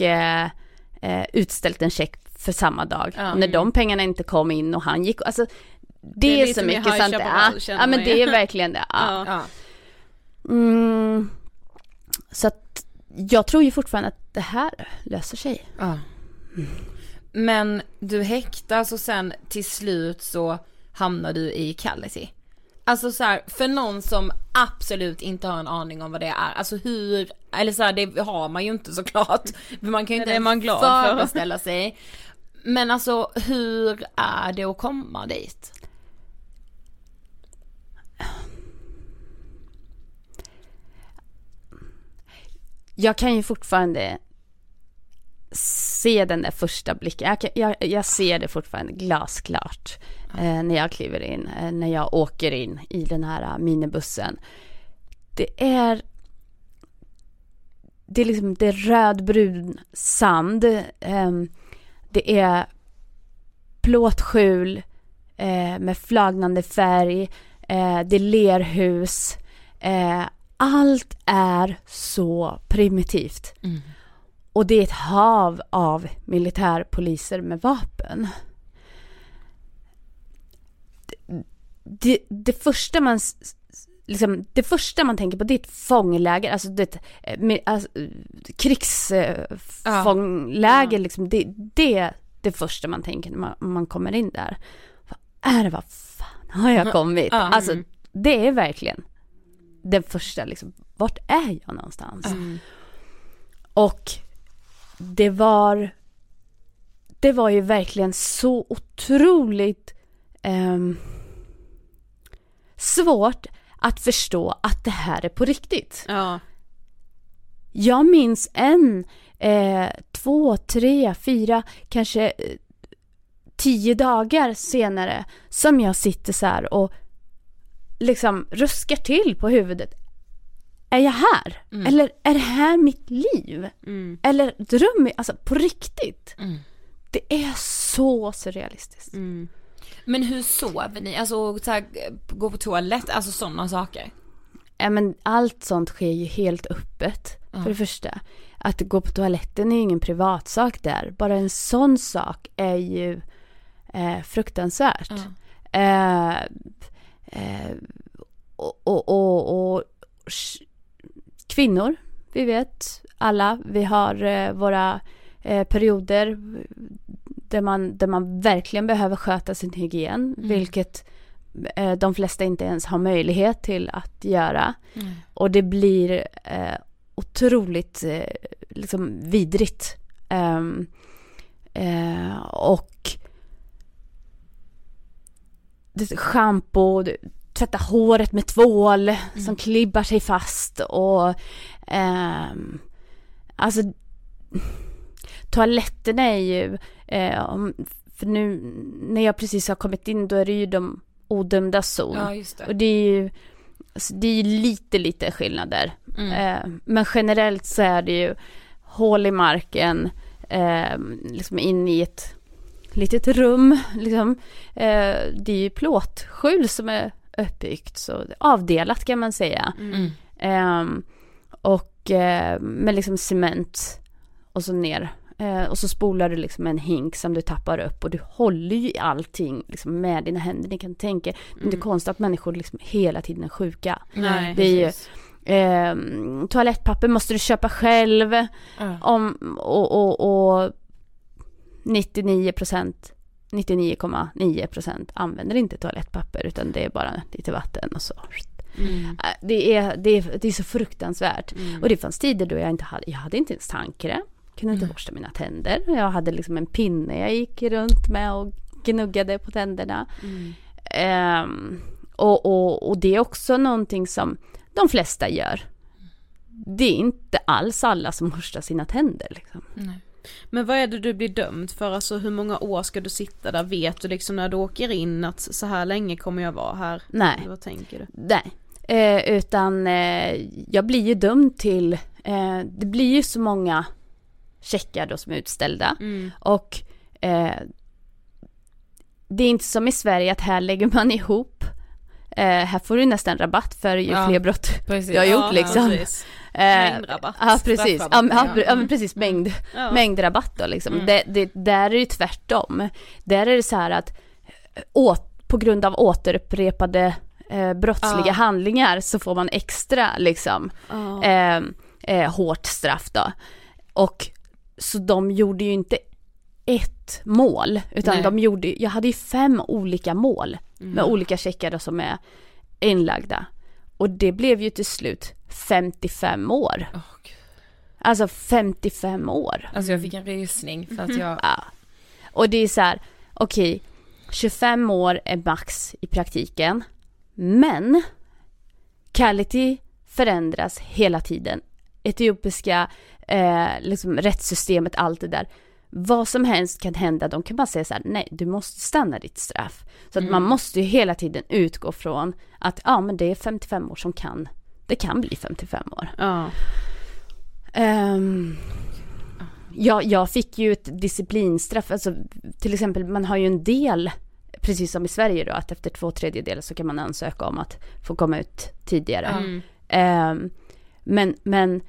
eh, eh, utställt en check för samma dag. Ja. När de pengarna inte kom in och han gick, alltså det, Det är är, så mycket. Chaparral, Ja, ja men det är verkligen det. Ja. Ja. Mm, Så att jag tror ju fortfarande att det här löser sig. Ja. Men du häktas och sen till slut så hamnar du i Callity. Alltså så här, för någon som absolut inte har en aning om vad det är, alltså hur, eller så här, det har man ju inte såklart. Man kan ju inte man glad för. föreställa sig. Men alltså hur är det att komma dit? Jag kan ju fortfarande se den där första blicken. Jag, kan- jag, jag ser det fortfarande glasklart eh, när jag kliver in, eh, när jag åker in i den här eh, minibussen. Det är det är liksom det är rödbrun sand. ehm, det är plåtskjul eh, med flagnande färg. Eh, det är lerhus. Eh, allt är så primitivt. Och det är ett hav av militärpoliser med vapen. Det, det, det första man Liksom, det första man tänker på det är ett fångläger, alltså det eh, med, alltså, krigsfångläger liksom. Det, det är det första man tänker när man, man kommer in där. Vad är det, vad fan har jag kommit? Ja. Alltså det är verkligen den första liksom, vart är jag någonstans? Och det var det var ju verkligen så otroligt ehm, svårt att förstå att det här är på riktigt. Ja. Jag minns en, eh, två, tre, fyra, kanske eh, tio dagar senare som jag sitter så här och liksom ruskar till på huvudet. Är jag här? Eller är det här mitt liv? Mm. Eller drömmer jag? Alltså på riktigt. Mm. Det är så surrealistiskt. Mm. Men hur sover ni? Alltså så här, gå på toalett, alltså sådana saker. Ja, men allt sånt sker ju helt öppet. För det första. Att gå på toaletten är ju ingen privatsak där. Bara en sån sak är ju eh, fruktansvärt. Eh, eh, och, och, och, och kvinnor, vi vet alla, vi har eh, våra eh, perioder där man, där man verkligen behöver sköta sin hygien, vilket eh, de flesta inte ens har möjlighet till att göra. Och det blir eh, otroligt eh, liksom vidrigt. Ehm, eh, och det- schampo, du- tvätta håret med tvål som klibbar sig fast och ehm, alltså toaletterna är ju, eh, om, för nu när jag precis har kommit in då är det ju de odömda zon. Ja, just Och det. det är ju alltså det är ju lite, lite skillnader. Eh, men generellt så är det ju hål i marken, eh, liksom in i ett litet rum. Liksom. Eh, det är ju plåtskjul som är uppbyggt, så avdelat kan man säga. Ehm, och eh, med liksom cement och så ner. Eh, och så spolar du liksom en hink som du tappar upp och du håller ju allting liksom med dina händer. Ni kan tänka, det är inte konstigt att människor liksom hela tiden är sjuka. Nej, det är ju, eh, toalettpapper måste du köpa själv. Ja. Om, och, och, och 99 procent 99,9% använder inte toalettpapper utan det är bara lite vatten och så. Mm. Äh, Det, är, det, är, det är så fruktansvärt. Och det fanns tider då jag inte hade, jag hade inte ens tandkräm. Kunde inte borsta mina tänder. Jag hade liksom en pinne jag gick runt med och gnuggade på tänderna. Ehm, och, och, och det är också någonting som de flesta gör. Det är inte alls alla som borstar sina tänder liksom. Men vad är det du blir dömd för? Alltså hur många år ska du sitta där? Vet du liksom när du åker in att så här länge kommer jag vara här? Nej. Eller vad tänker du? Nej, eh, utan eh, jag blir ju dömd till, eh, det blir ju så många checkar då som är utställda och eh, det är inte som i Sverige att här lägger man ihop, eh, här får du nästan rabatt för ju Ja, fler brott precis. du har gjort Ja, liksom. precis. Eh, Mängdrabatt. Ja precis, ja, ja, men precis mängd, Ja. mängdrabatt då liksom. Det, det, där är det tvärtom. Där är det så här att eh, åt, på grund av återupprepade eh, brottsliga Ja. handlingar så får man extra liksom. Eh, eh, hårt straff då. Och så de gjorde ju inte ett mål, utan Nej. de gjorde, jag hade ju fem olika mål med olika checkar som är inlagda. Och det blev ju till slut 55 år. Gud. Alltså 55 år. Alltså jag fick en rysning för att jag, Ja. Och det är så här, okej, 25 år är max i praktiken, men quality förändras hela tiden. Etiopiska eh, liksom rättssystemet, allt det där. Vad som helst kan hända, de kan bara säga så här, nej du måste stanna ditt straff. Så att man måste ju hela tiden utgå från att ja men det är 55 år som kan, det kan bli 55 år. Ja. Ehm, ja, jag fick ju ett disciplinstraff, alltså till exempel man har ju en del, precis som i Sverige då, att efter två tredjedelar så kan man ansöka om att få komma ut tidigare. Mm. Ehm, men, men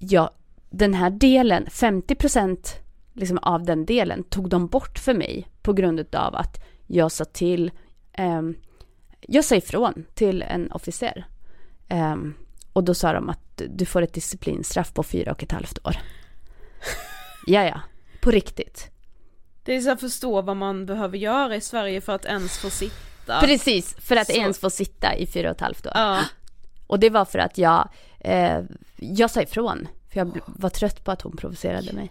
ja, den här delen, 50% liksom av den delen tog de bort för mig på grund av att jag sa till, ehm, jag sa ifrån till en officer. Ehm, och då sa de att du får ett disciplinstraff på fyra och ett halvt år. ja, ja, på riktigt. Det är så att förstå vad man behöver göra i Sverige för att ens få sitta. Precis, för att Så- ens få sitta i fyra och ett halvt år. Ja. Och det var för att jag, eh, jag sa ifrån. För jag var trött på att hon provocerade mig.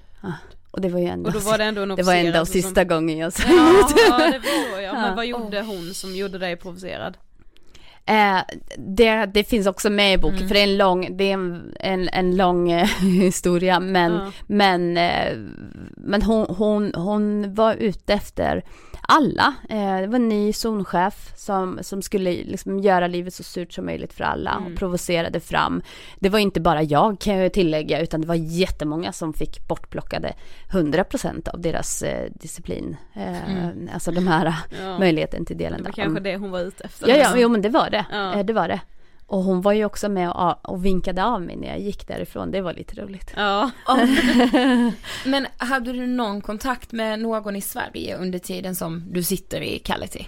Och det var ju ändå, Och då var det ändå en det var ändå alltså som- sista gången jag sa Ja, ja, det förstår jag. Ja. Men vad gjorde hon som gjorde dig provocerad? Eh, det, det finns också med i boken, för det är en lång, det är en, en, en lång eh, historia, men, men, eh, men hon, hon, hon var ute efter alla. Eh, det var en ny zonchef som, som skulle liksom göra livet så surt som möjligt för alla och provocerade fram. Det var inte bara jag kan jag tillägga, utan det var jättemånga som fick bortplockade 100% av deras eh, disciplin. Eh, Alltså de här Ja. möjligheten till delen. Det var där. kanske det hon var ute efter. Ja, ja, jo men det var det. Ja. Det var det. Och hon var ju också med och, och vinkade av mig när jag gick därifrån. Det var lite roligt. Ja. men hade du någon kontakt med någon i Sverige under tiden som du sitter i Quality?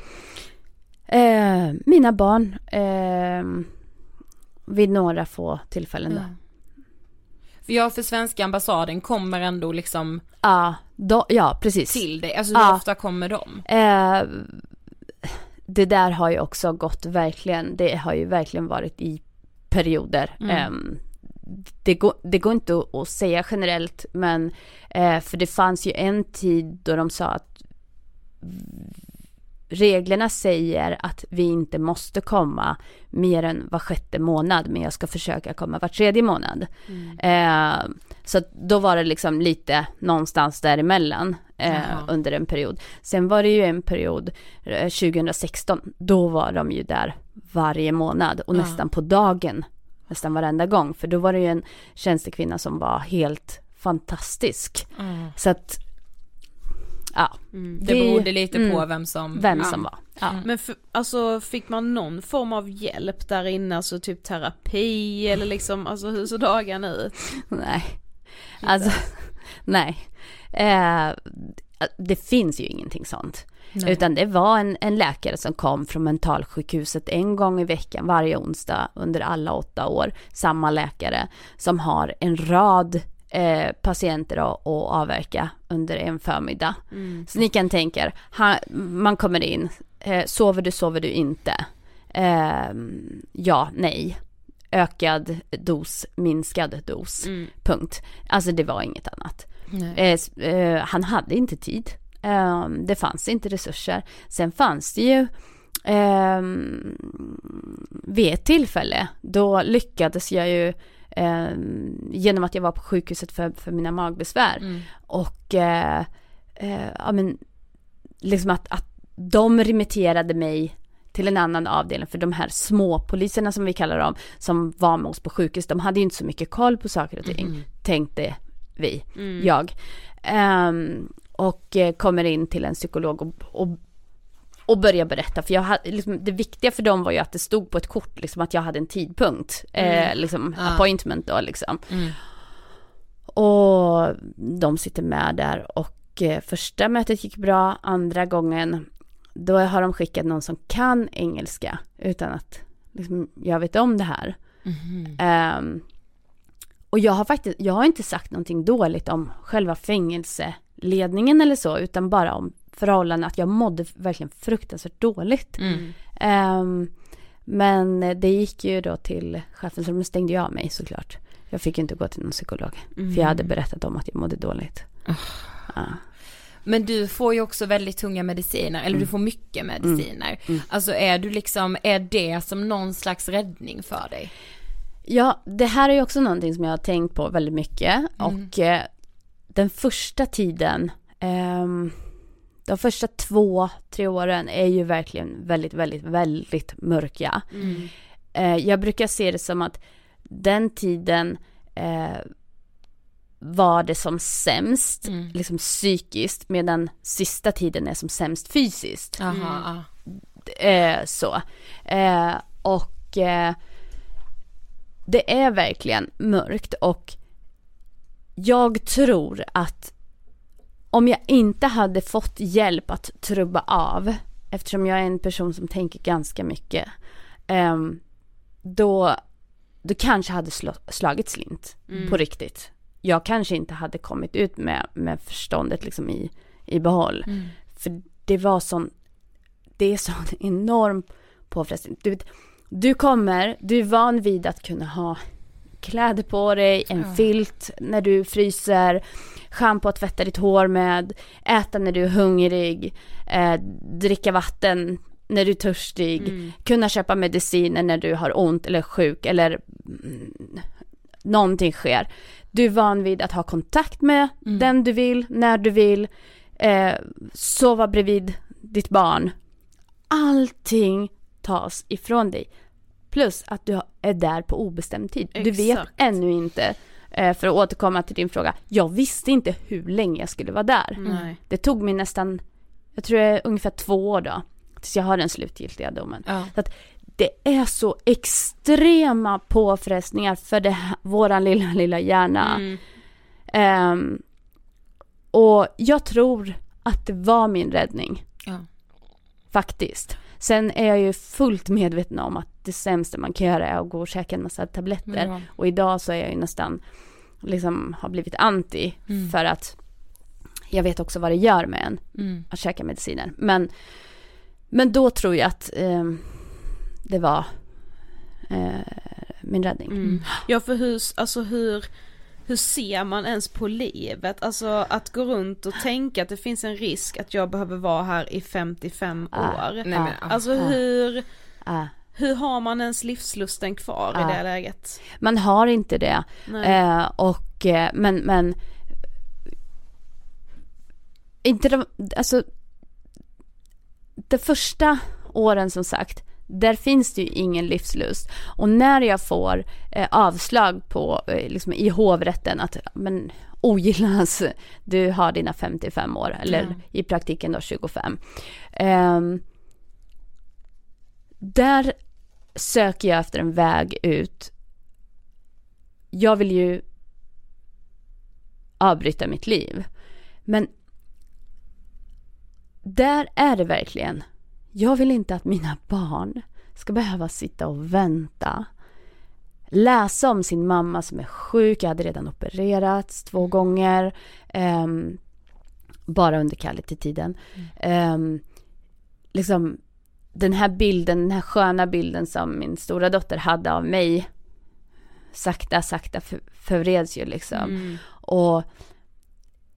Eh, mina barn, eh, vid några få tillfällen då. Ja, För jag för svenska ambassaden kommer ändå liksom då, ja precis. till dig, alltså hur Ja. ofta kommer de? Eh, det där har ju också gått verkligen, det har ju verkligen varit i perioder. Ehm, det, går, det går inte att, att säga generellt, men eh, för det fanns ju en tid då de sa att reglerna säger att vi inte måste komma mer än var sjätte månad, men jag ska försöka komma var tredje månad. Eh, så att då var det liksom lite någonstans däremellan eh, Jaha. under en period. Sen var det ju en period, eh, 2016, då var de ju där varje månad och Ja. nästan på dagen, nästan varenda gång, för då var det ju en tjänstekvinna som var helt fantastisk. Så att, ja, Det berodde lite på mm, vem som... vem ja. som var. Ja. Men för, alltså fick man någon form av hjälp där inne, alltså typ terapi eller liksom, alltså hur såg dagarna ut? Nej. Alltså, nej. Eh, det finns ju ingenting sånt. Utan det var en, en läkare som kom från mentalsjukhuset en gång i veckan varje onsdag under alla åtta år. Samma läkare som har en rad eh, patienter att, att avverka under en förmiddag. Så ni kan tänka er, man kommer in, eh, sover du, sover du inte? Eh, ja, nej. Ökad dos, minskad dos. Punkt. Alltså det var inget annat. Eh, eh, han hade inte tid. Eh, det fanns inte resurser. Sen fanns det ju ehm, vid ett tillfälle, då lyckades jag ju ehm, genom att jag var på sjukhuset för, för mina magbesvär. Och eh, eh, ja men liksom att, att de remitterade mig till en annan avdelning. För de här småpoliserna som vi kallar dem som var med oss på sjukhus, de hade ju inte så mycket koll på saker och ting, tänkte vi, jag. Ehm, och eh, kommer in till en psykolog och, och, och börjar berätta, för jag hade, liksom, det viktiga för dem var ju att det stod på ett kort, liksom att jag hade en tidpunkt, eh, liksom Ja. appointment då liksom. Mm. Och de sitter med där och eh, första mötet gick bra, andra gången då har de skickat någon som kan engelska utan att liksom, jag vet om det här. Ehm, och jag har faktiskt, jag har inte sagt någonting dåligt om själva fängelseledningen eller så, utan bara om förhållanden, att jag mådde verkligen fruktansvärt dåligt. Mm. Um, men det gick ju då till chefen, så de stängde ju av mig såklart. Jag fick ju inte gå till någon psykolog, för jag hade berättat om att jag mådde dåligt. Ja. Men du får ju också väldigt tunga mediciner, eller du får mycket mediciner. Alltså är du liksom, är det som någon slags räddning för dig? Ja, det här är ju också någonting som jag har tänkt på väldigt mycket och eh, den första tiden, ehm, de första två, tre åren är ju verkligen väldigt, väldigt, väldigt mörka. Eh, jag brukar se det som att den tiden eh, var det som sämst, liksom psykiskt, medan sista tiden är som sämst fysiskt. Aha, Eh, så. Eh, och eh, det är verkligen mörkt och jag tror att om jag inte hade fått hjälp att trubba av, eftersom jag är en person som tänker ganska mycket, ehm, då, då kanske hade slå, slagit slint på riktigt. Jag kanske inte hade kommit ut med, med förståndet liksom i, i behåll. För det var sån, det är sån enorm påfrestning. Du, vet, du kommer, du är van vid att kunna ha kläder på dig, en filt när du fryser, schampo att tvätta ditt hår med, äta när du är hungrig, eh, dricka vatten när du är törstig, kunna köpa mediciner när du har ont eller sjuk eller mm, någonting sker. Du är van vid att ha kontakt med den du vill, när du vill, eh, sova bredvid ditt barn. Allting tas ifrån dig. Plus att du är där på obestämd tid. Du vet Exakt. ännu inte, eh, för att återkomma till din fråga, jag visste inte hur länge jag skulle vara där. Nej. Det tog mig nästan, jag tror det är ungefär två år då, tills jag har den slutgiltiga domen. Ja. Så att det är så extrema påfrestningar för det, våran lilla, lilla hjärna. Ehm, och jag tror att det var min räddning, Ja. faktiskt. Sen är jag ju fullt medveten om att det sämsta man kan göra är att gå och käka en massa tabletter. Ja. Och idag så är jag ju nästan, liksom har blivit anti för att jag vet också vad det gör med en Mm. att käka mediciner. Men, men då tror jag att ehm, det var eh, min räddning. Mm. Ja för hur, alltså hur, hur ser man ens på livet? Alltså att gå runt och tänka att det finns en risk att jag behöver vara här i 55 Ah, år. Nej, men, ja. Alltså ah. hur, Ah. Hur har man ens livslusten kvar i Ah. det läget? Man har inte det. Eh, och, eh, men, men inte de, alltså de första åren som sagt, där finns det ju ingen livslust. Och när jag får eh, avslag på, eh, liksom i hovrätten att, men ogillas, du har dina 55 år, eller i praktiken då 25. Ehm, där söker jag efter en väg ut. Jag vill ju avbryta mitt liv. Men där är det verkligen. Jag vill inte att mina barn ska behöva sitta och vänta. Läsa om sin mamma som är sjuk. Jag hade redan opererats två gånger. ehm, bara under kallelsetiden. Um, liksom den här bilden, den här sköna bilden som min stora dotter hade av mig sakta, sakta för, förvreds ju liksom. Och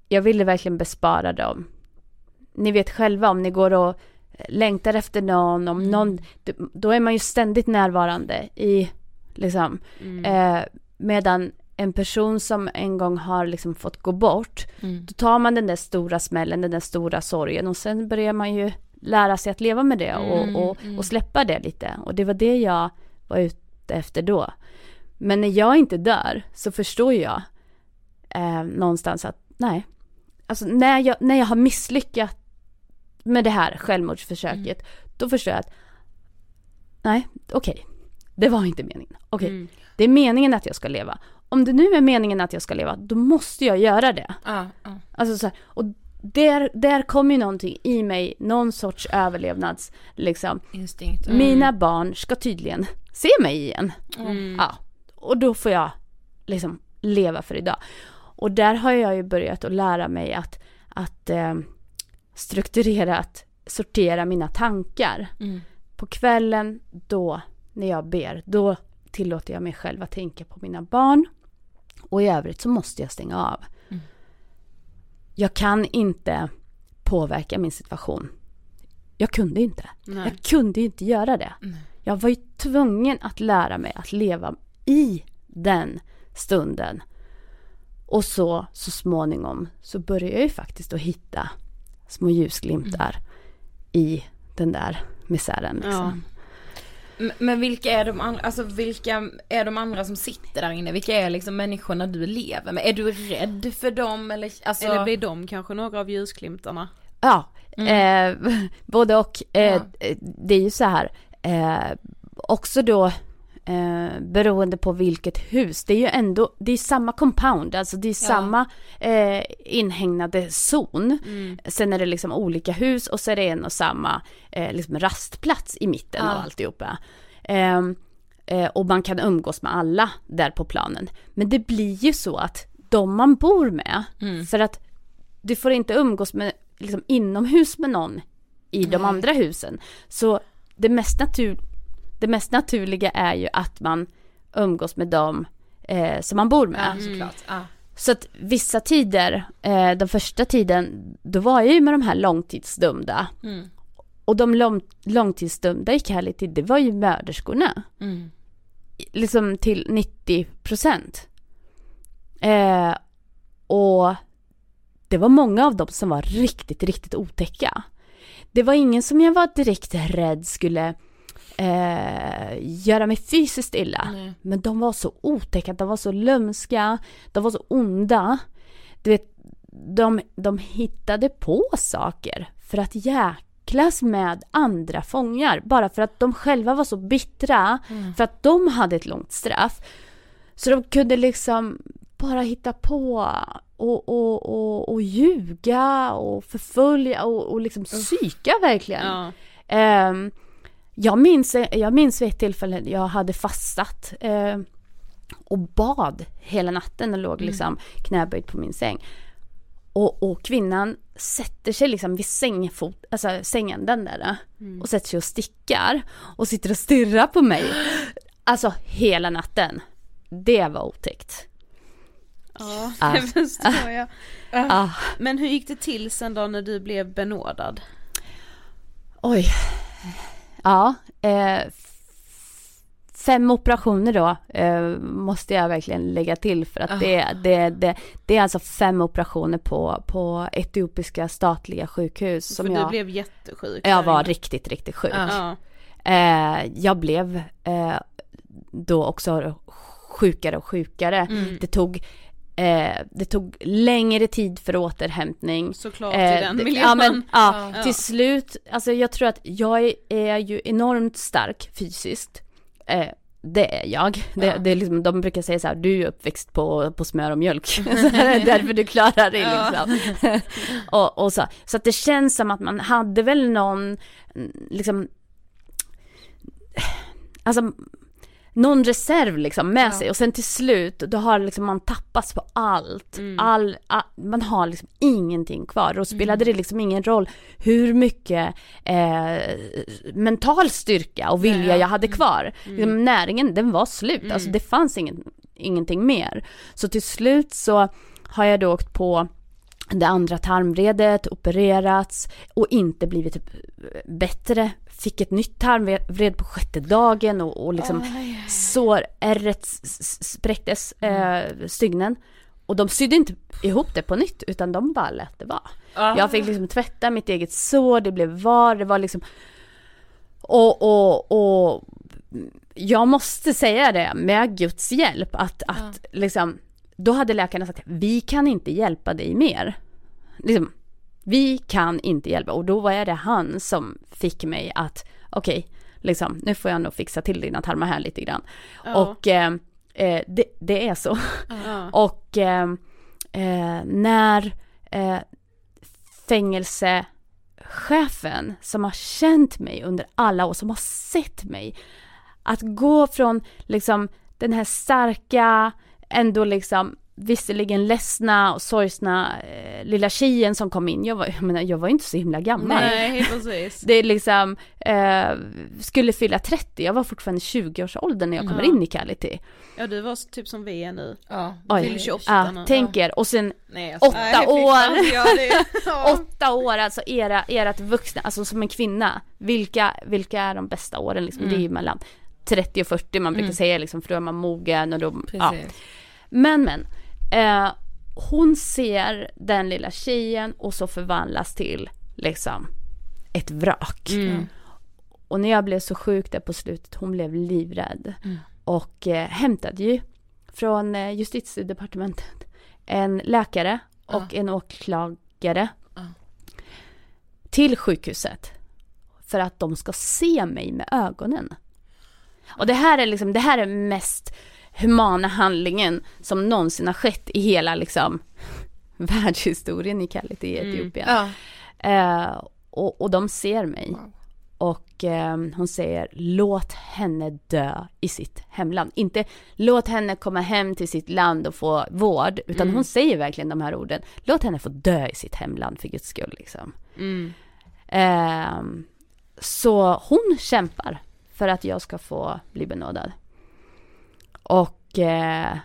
jag ville verkligen bespara dem. Ni vet själva om ni går och längtar efter någon, om någon, då är man ju ständigt närvarande i, liksom, eh, medan en person som en gång har liksom fått gå bort, då tar man den där stora smällen, den där stora sorgen och sen börjar man ju lära sig att leva med det och, och, och släppa det lite. Och det var det jag var ute efter då. Men när jag inte dör så förstår jag eh, någonstans att nej, alltså när jag, när jag har misslyckats med det här självmordsförsöket, då förstår jag att nej, okej, det var inte meningen. Okej, det är meningen att jag ska leva. Om det nu är meningen att jag ska leva, då måste jag göra det. Ja, ja. Alltså så här, och där, där kommer ju någonting i mig, någon sorts överlevnads, liksom. Instinkt. Mina barn ska tydligen se mig igen. Mm. Ja, och då får jag liksom leva för idag. Och där har jag ju börjat att lära mig att, att eh, strukturerat sortera mina tankar. Mm. På kvällen, då, när jag ber, då tillåter jag mig själv att tänka på mina barn. Och i övrigt så måste jag stänga av. Mm. Jag kan inte påverka min situation. Jag kunde inte. Nej. Jag kunde inte göra det. Jag var ju tvungen att lära mig att leva i den stunden. Och så, så småningom så började jag ju faktiskt att hitta små ljusglimtar i den där misären. Liksom. Ja. Men vilka är de andra, alltså vilka är de andra som sitter där inne? Vilka är liksom människorna du lever med? Är du rädd för dem eller? Alltså... Eller blir de kanske några av ljusglimtarna? Ja, eh, både och. Eh, Ja. Det är ju så här, eh, också då eh, beroende på vilket hus. Det är ju ändå, det är samma compound, alltså det är samma eh, inhägnade zon. Sen är det liksom olika hus och så är det en och samma eh, liksom rastplats i mitten Ja. av alltihopa. Ehm, eh, och man kan umgås med alla där på planen. Men det blir ju så att de man bor med, för att du får inte umgås med, liksom inomhus med någon i de andra husen. Så det mest, natur, det mest naturliga är ju att man umgås med dem eh, som man bor med. Ja, såklart. Ja. Så att vissa tider, eh, den första tiden, då var jag ju med de här långtidsdömda. Mm. Och de lång, långtidsdömda i Cali, det var ju mörderskorna. Mm. Liksom till 90 procent. Eh, och det var många av dem som var riktigt, riktigt otäcka. Det var ingen som jag var direkt rädd skulle eh, göra mig fysiskt illa. Nej. Men de var så otäcka, de var så lömska, de var så onda. Du vet, de, de hittade på saker för att jäklas med andra fångar. Bara för att de själva var så bittra, för att de hade ett långt straff. Så de kunde liksom bara hitta på och, och, och, och ljuga och förfölja och, och liksom psyka verkligen. Ja. Ehm, jag, minns, jag minns vid ett tillfälle jag hade fastat eh, och bad hela natten och låg liksom knäböjd på min säng. Och, och kvinnan sätter sig liksom vid sängfot, alltså sängänden där och sätter sig och stickar och sitter och stirrar på mig. Alltså hela natten. Det var otäckt. Ja, Ah. det förstår jag. Ah. Men hur gick det till sen då när du blev benådad? Oj. Ja. Eh, fem operationer då eh, måste jag verkligen lägga till för att det, det, det, det är alltså fem operationer på, på etiopiska statliga sjukhus som För jag, du blev jättesjuk. jag var riktigt, riktigt sjuk. Ja. Eh, jag blev eh, då också sjukare och sjukare. Det tog Eh, det tog längre tid för återhämtning. Såklart Eh, i den miljön. Ja, men, ja, Ja. till slut, alltså jag tror att jag är, är ju enormt stark fysiskt. Eh, det är jag. Det, det är liksom, de brukar säga så här, du är uppväxt på, på smör och mjölk. därför du klarar dig liksom. och, och så. så att det känns som att man hade väl någon, mm, liksom, alltså någon reserv liksom med sig och sen till slut då har liksom man tappats på allt. All, all, man har liksom ingenting kvar och spelade det liksom ingen roll hur mycket eh, mental styrka och vilja jag hade kvar. Liksom, näringen den var slut, alltså det fanns ingen, ingenting mer. Så till slut så har jag då åkt på det andra tarmvredet, opererats och inte blivit bättre. Fick ett nytt tarmvred på sjätte dagen och, och liksom s- spräcktes, eh, stygnen. Och de sydde inte ihop det på nytt utan de bara lät det vara. Jag fick liksom tvätta mitt eget sår, det blev var, det var liksom och, och, och jag måste säga det med Guds hjälp att, att liksom då hade läkarna sagt vi kan inte hjälpa dig mer. Liksom, vi kan inte hjälpa och då var det han som fick mig att okej, liksom nu får jag nog fixa till dina tarmar här lite grann. Och eh, eh, det, det är så. Ja. Och eh, eh, när eh, fängelsechefen som har känt mig under alla år, som har sett mig, att gå från liksom den här starka ändå liksom visserligen ledsna och sorgsna eh, lilla tjejen som kom in, jag var, jag menar, jag var inte så himla gammal. Nej precis. Det är liksom, eh, skulle fylla 30, jag var fortfarande 20-årsåldern när jag kommer Ja. in i Quality. Ja du var typ som vi är nu. Ja. Oj. Fyller 28 Ja, nu. tänk er, och sen Nej, åtta Nej, år. ja, ja. åtta år, alltså era, ert vuxna, alltså som en kvinna, vilka, vilka är de bästa åren liksom? Det är Mm. ju mellan 30 och 40 man brukar säga liksom, för då är man mogen och då, ja. Precis. Men men, eh, hon ser den lilla tjejen och så förvandlas till liksom ett vrak. Mm. Och när jag blev så sjuk där på slutet, hon blev livrädd. Mm. Och eh, hämtade ju från eh, justitiedepartementet en läkare och en åklagare till sjukhuset. För att de ska se mig med ögonen. Och det här är liksom, det här är mest humana handlingen som någonsin har skett i hela liksom världshistorien i Kallit i Etiopien. Ja. Eh, och, och de ser mig. Och eh, hon säger låt henne dö i sitt hemland. Inte låt henne komma hem till sitt land och få vård. Utan hon säger verkligen de här orden. Låt henne få dö i sitt hemland för guds skull liksom. Mm. Eh, så hon kämpar för att jag ska få bli benådad. Och eh,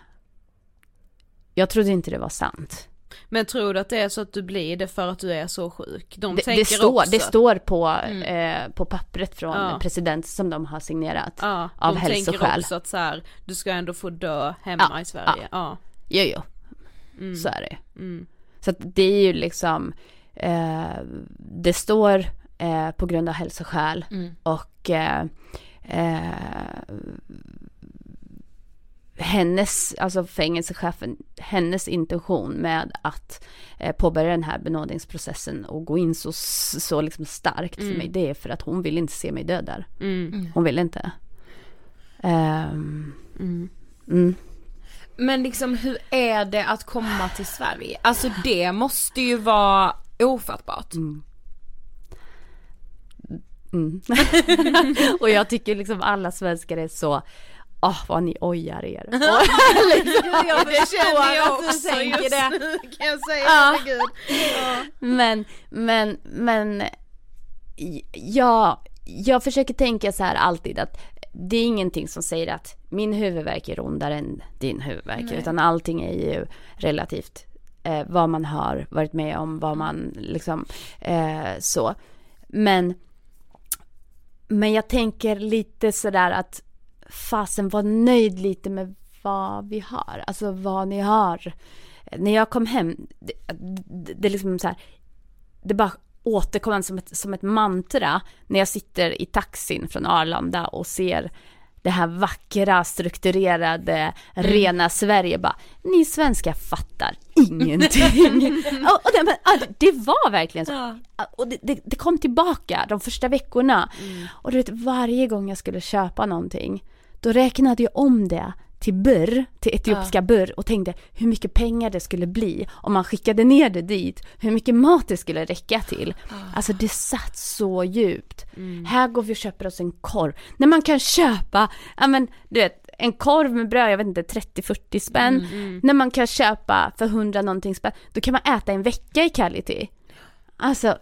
jag trodde inte det var sant. Men tror du att det är så att du blir det för att du är så sjuk? De Det, det, står, också. det står på, eh, på pappret från Ja. president som de har signerat. Ja, av de tänker hälsoskäl. också att så här, du ska ändå få dö hemma Ja, i Sverige. Ja. Jo, jo. Mm. Så är det. Mm. Så att det är ju liksom, eh, det står eh, på grund av hälsoskäl Mm. och eh, eh, hennes, alltså fängelsechefen, hennes intention med att eh, påbörja den här benådningsprocessen och gå in så, så liksom starkt för mig, det är för att hon vill inte se mig död där. Mm. Hon vill inte. Mm. mm. Men liksom hur är det att komma till Sverige? Alltså det måste ju vara ofattbart. Mm. och jag tycker liksom alla svenskar är så, åh vad ni ojar er. Och, liksom, Jag Det känner jag att du också tänker just det. kan jag säga, Ja. herregud. Ja. men, men, men, ja, jag försöker tänka så här alltid att det är ingenting som säger att min huvudvärk är ondare än din huvudvärk, utan allting är ju relativt eh, vad man har varit med om, vad man liksom eh, så. Men, men jag tänker lite sådär att fasen var nöjd lite med vad vi har, alltså vad ni har. När jag kom hem, det, det, det är liksom så här, det bara återkommer som ett, som ett mantra när jag sitter i taxin från Arlanda och ser det här vackra, strukturerade, rena Sverige bara, ni svenskar fattar ingenting. och, och det, men, ja, det- var verkligen så. Och det, det, det kom tillbaka de första veckorna. Och du vet, varje gång jag skulle köpa någonting, då räknade jag om det till burr, till etiopiska burr och tänkte hur mycket pengar det skulle bli om man skickade ner det dit, hur mycket mat det skulle räcka till. Alltså det satt så djupt. Här går vi och köper oss en korv. När man kan köpa, ja men du vet, en korv med bröd, jag vet inte, 30-40 spänn. När man kan köpa för 100 någonting spänn, då kan man äta en vecka i Kality. Alltså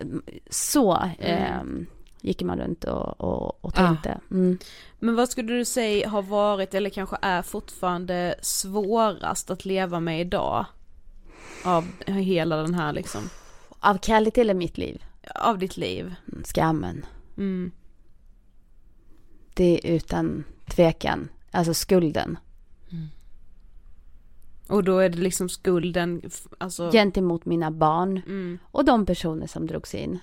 så ehm, gick man runt och, och, och tänkte. Mm. Men vad skulle du säga har varit eller kanske är fortfarande svårast att leva med idag? Av hela den här liksom, Av Kality eller mitt liv? av ditt liv? Mm, Skammen. Mm. Det är utan tvekan, alltså skulden. Och då är det liksom skulden, alltså, Gentemot mina barn mm, och de personer som drogs in.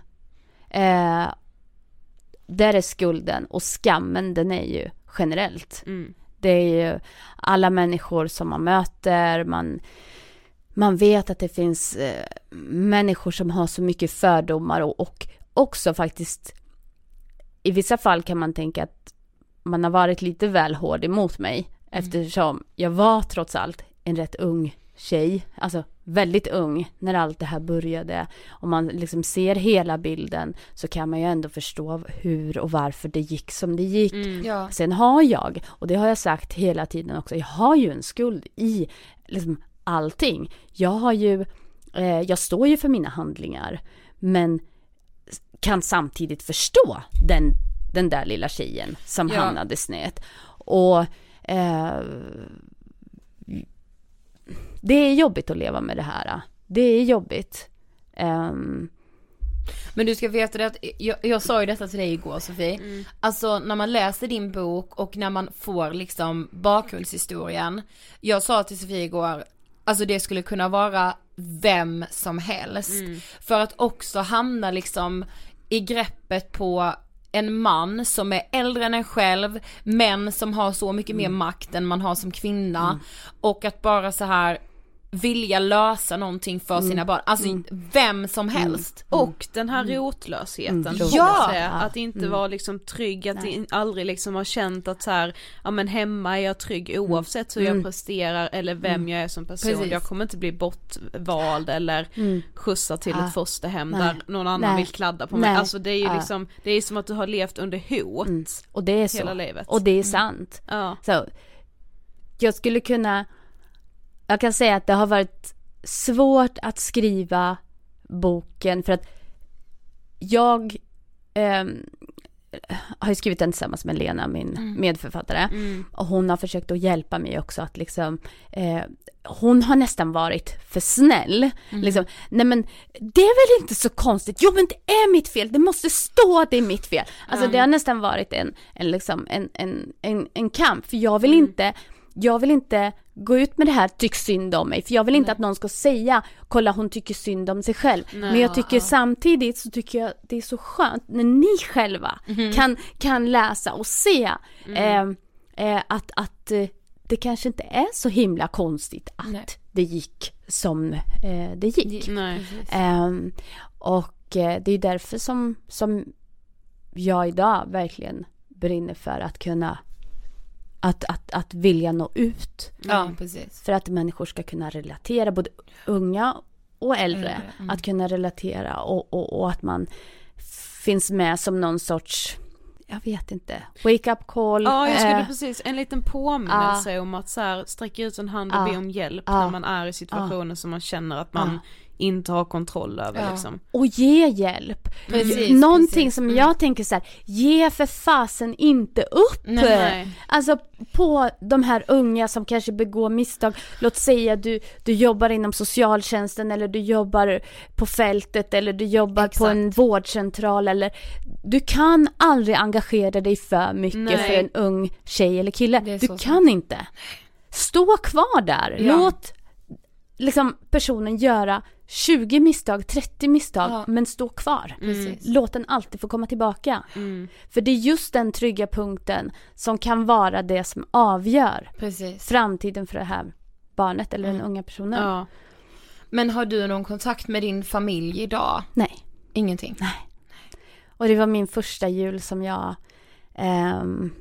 Eh, där är skulden och skammen den är ju generellt. mm, Det är ju alla människor som man möter, man, man vet att det finns eh, människor som har så mycket fördomar och, och också faktiskt i vissa fall kan man tänka att man har varit lite väl hård emot mig eftersom jag var trots allt en rätt ung tjej, alltså väldigt ung när allt det här började. Om man liksom ser hela bilden så kan man ju ändå förstå hur och varför det gick som det gick. Ja. Sen har jag, och det har jag sagt hela tiden också, jag har ju en skuld i liksom allting. Jag har ju, eh, jag står ju för mina handlingar, men kan samtidigt förstå den, den där lilla tjejen som Ja. hamnade snett. Och eh, det är jobbigt att leva med det här. Det är jobbigt. Ehm, Men du ska veta det att, jag, jag sa ju detta till dig igår Sofie, alltså när man läser din bok och när man får liksom bakgrundshistorien, jag sa till Sofie igår, alltså det skulle kunna vara vem som helst, för att också hamna liksom i greppet på en man som är äldre än en själv, men som har så mycket mer makt än man har som kvinna. Och att bara så här vilja lösa någonting för sina barn, alltså vem som helst. Och den här rotlösheten. Mm, Ja! säga. Att inte vara liksom trygg, att in, aldrig liksom ha känt att så här, ja men hemma är jag trygg oavsett hur jag presterar eller vem jag är som person. Precis. Jag kommer inte bli bortvald eller skjutsad till Ja. ett fosterhem Nej. där någon annan Nej. vill kladda på mig. Nej. Alltså det är ju Ja. liksom, det är som att du har levt under hot. och det är så. Hela livet. Och det är sant. Ja. Så, jag skulle kunna, jag kan säga att det har varit svårt att skriva boken för att jag ehm, har ju skrivit den tillsammans med Lena, min medförfattare. Och hon har försökt att hjälpa mig också att liksom, eh, hon har nästan varit för snäll. Liksom, nej men det är väl inte så konstigt, jo men det är mitt fel, det måste stå att det är mitt fel. Alltså det har nästan varit en, en, liksom, en, en, en, en kamp, för jag vill inte jag vill inte gå ut med det här tyck synd om mig, för jag vill inte att någon ska säga kolla hon tycker synd om sig själv. Men jag tycker samtidigt så tycker jag det är så skönt när ni själva kan, kan läsa och se eh, eh, att, att eh, det kanske inte är så himla konstigt att Nej. det gick som eh, det gick. Nej. Ehm, och eh, det är därför som, som jag idag verkligen brinner för att kunna att, att, att vilja nå ut. Ja precis. För att människor ska kunna relatera, både unga och äldre. Mm. Att kunna relatera och, och, och att man finns med som någon sorts, jag vet inte, wake up call. Ja jag skulle eh, precis, en liten påminnelse om att så här, sträcka ut en hand och Ja. be om hjälp Ja. när man är i situationer som man känner att man inte har kontroll över Ja. liksom. och ge hjälp. Precis, Någonting precis. som jag tänker så här, ge för fasen inte upp. Nej. Alltså på de här unga som kanske begår misstag. Låt säga du, du jobbar inom socialtjänsten eller du jobbar på fältet eller du jobbar på Exakt. en vårdcentral eller du kan aldrig engagera dig för mycket Nej. för en ung tjej eller kille. Det är Du kan inte. Stå kvar där. Ja. Låt liksom personen göra 20 misstag, 30 misstag, Ja. men stå kvar. Precis. Låt den alltid få komma tillbaka. Mm. För det är just den trygga punkten som kan vara det som avgör Precis. framtiden för det här barnet eller den unga personen. Ja. Men har du någon kontakt med din familj idag? Nej. Ingenting? Och det var min första jul som jag ehm,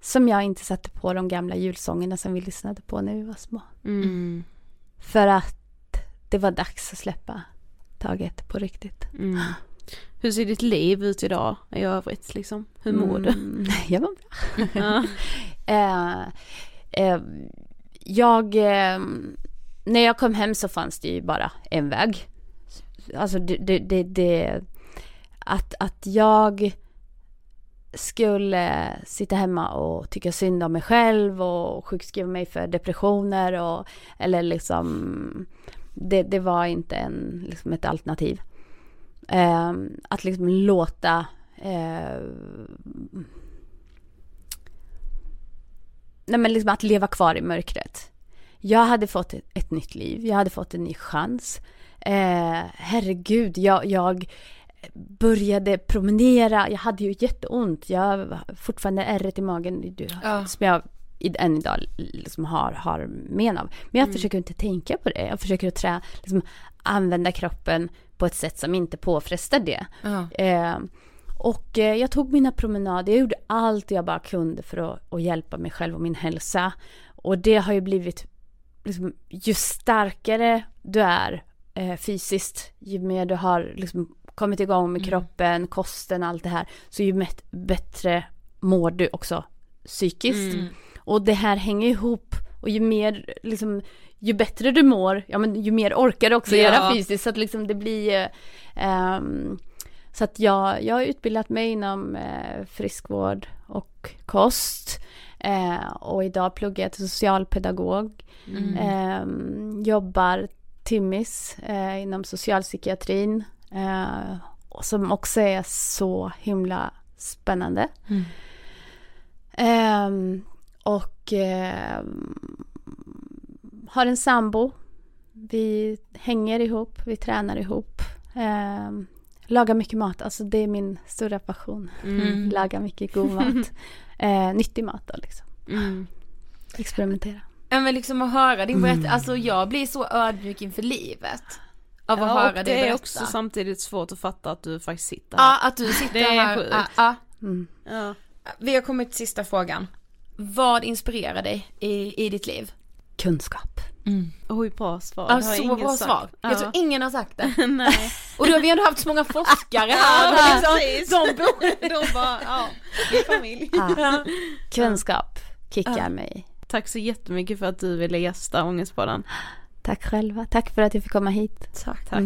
som jag inte satte på de gamla julsångerna som vi lyssnade på när vi var små. Mm. För att det var dags att släppa taget på riktigt. Mm. Hur ser ditt liv ut idag i övrigt liksom? Hur mår du? Mm, jag var bra. Ja. Eh, eh, jag, eh, när jag kom hem så fanns det ju bara en väg. Alltså det, det, det, det att, att jag skulle sitta hemma och tycka synd om mig själv och sjukskriva mig för depressioner och eller liksom det, det var inte en, liksom ett alternativ. Eh, att liksom låta eh, nej men liksom att leva kvar i mörkret. Jag hade fått ett, ett nytt liv, jag hade fått en ny chans. Eh, herregud, jag, jag började promenera, jag hade ju jätteont, jag har fortfarande ärret i magen du, Ja. som jag än idag liksom har, har men av. Men jag försöker inte tänka på det, jag försöker att trä, liksom, använda kroppen på ett sätt som inte påfrestar det. Eh, och eh, jag tog mina promenader, jag gjorde allt jag bara kunde för att, att hjälpa mig själv och min hälsa. Och det har ju blivit liksom, ju starkare du är eh, fysiskt, ju mer du har liksom, kommit igång med Mm. kroppen, kosten, allt det här, så ju bättre mår du också psykiskt. Mm. Och det här hänger ihop och ju mer, liksom, ju bättre du mår, ja men ju mer orkar du också Ja. göra fysiskt. Så att liksom det blir, eh, ehm, så att jag, jag har utbildat mig inom eh, friskvård och kost. Eh, och idag pluggar jag till socialpedagog. Mm. Ehm, jobbar timmis eh, inom socialpsykiatrin. Eh, som också är så himla spännande. Mm. Och ehm, har en sambo. Vi hänger ihop, vi tränar ihop. Ehm, lagar mycket mat, alltså det är min stora passion. Mm. Laga mycket god mat. eh, nyttig mat då liksom. Mm. Experimentera. Ja men liksom att höra din berättelse, alltså jag blir så ödmjuk inför livet. Av att Ja, höra och dig det är också samtidigt svårt att fatta att du faktiskt sitter här. Ja, att du sitter Det är här. sjukt. Ja, ja. Mm. Ja. Vi har kommit till sista frågan. Vad inspirerar dig i, i ditt liv? Kunskap. Oj, bra svar. Ja, Det har så ingen bra sagt. svar. Ja. Jag tror ingen har sagt det. Nej. Och då har vi ändå haft så många forskare här. Ja, liksom, precis. de bor... De bara, ja, vi är familj. Ja. Kunskap kickar Ja. mig. Tack så jättemycket för att du ville gästa Ångestpodden. Tack själva. Tack för att jag fick komma hit. Tack. Tack.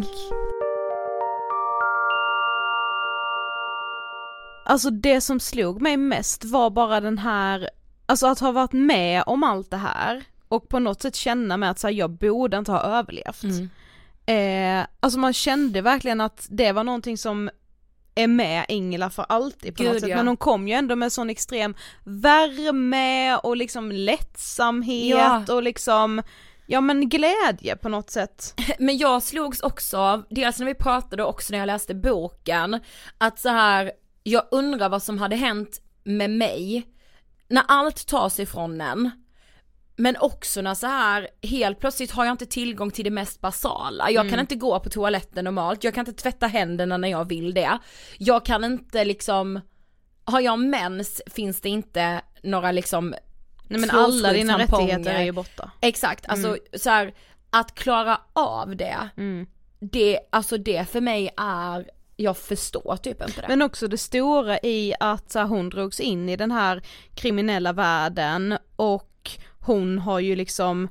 Alltså det som slog mig mest var bara den här, alltså att ha varit med om allt det här och på något sätt känna med att så här, jag borde inte ha överlevt. Mm. Eh, alltså man kände verkligen att det var någonting som är med Ingela för alltid på Gud, något sätt, ja. men hon kom ju ändå med sån extrem värme och liksom lättsamhet Ja. och liksom, ja men glädje på något sätt. Men jag slogs också av, dels när vi pratade och också när jag läste boken, att så här, jag undrar vad som hade hänt med mig när allt tas ifrån en. Men också när så här, helt plötsligt har jag inte tillgång till det mest basala. Jag kan inte gå på toaletten normalt, jag kan inte tvätta händerna när jag vill det. Jag kan inte liksom, har jag mens finns det inte några liksom Nej men alla dina rättigheter är ju borta. Exakt, alltså så här, att klara av det, Mm. det, alltså det för mig är, jag förstår typ inte det. Men också det stora i att så hon drogs in i den här kriminella världen och hon har ju liksom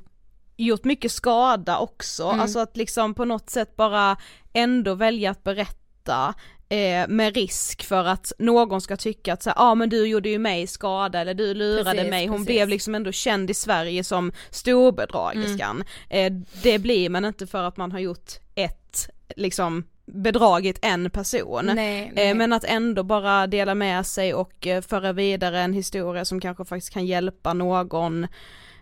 gjort mycket skada också, Mm. alltså att liksom på något sätt bara ändå välja att berätta eh, med risk för att någon ska tycka att så ja ah, men du gjorde ju mig skada eller du lurade Precis, mig, hon precis. blev liksom ändå känd i Sverige som storbedragerskan. Mm. Eh, det blir man inte för att man har gjort ett, liksom bedragit en person. nej, nej. Eh, men att ändå bara dela med sig och eh, föra vidare en historia som kanske faktiskt kan hjälpa någon.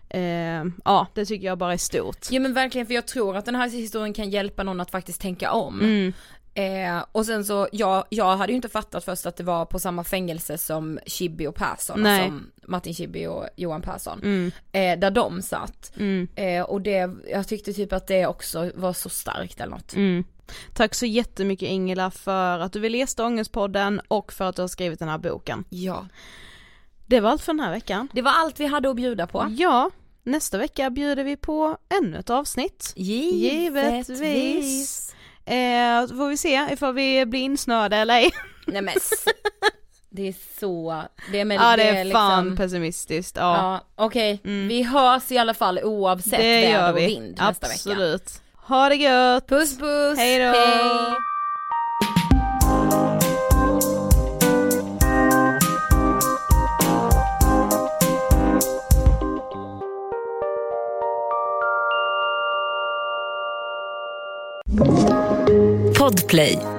Eh, ja, det tycker jag bara är stort. Ja men verkligen för jag tror att den här historien kan hjälpa någon att faktiskt tänka om. Mm. Eh, och sen så, jag, jag hade ju inte fattat först att det var på samma fängelse som Chibi och Persson, Nej. alltså Martin Chibi och Johan Persson. Mm. Eh, där de satt. Mm. Och det, jag tyckte typ att det också var så starkt eller något. Tack så jättemycket Ingela för att du ville gästa Ångestpodden och för att du har skrivit den här boken. Ja. Det var allt för den här veckan. Det var allt vi hade att bjuda på. Ja, nästa vecka bjuder vi på ännu ett avsnitt. Givetvis. Eh, så får vi se ifall vi blir insnöade eller ej. Nej men Det är så, det är med ja det är fan liksom, pessimistiskt. Ja, Ja, okej. Mm. Vi hörs i alla fall oavsett det väder och vi. vind nästa vecka. Absolut. Ha det gött! Puss puss! Hej då! Hej. Podplay.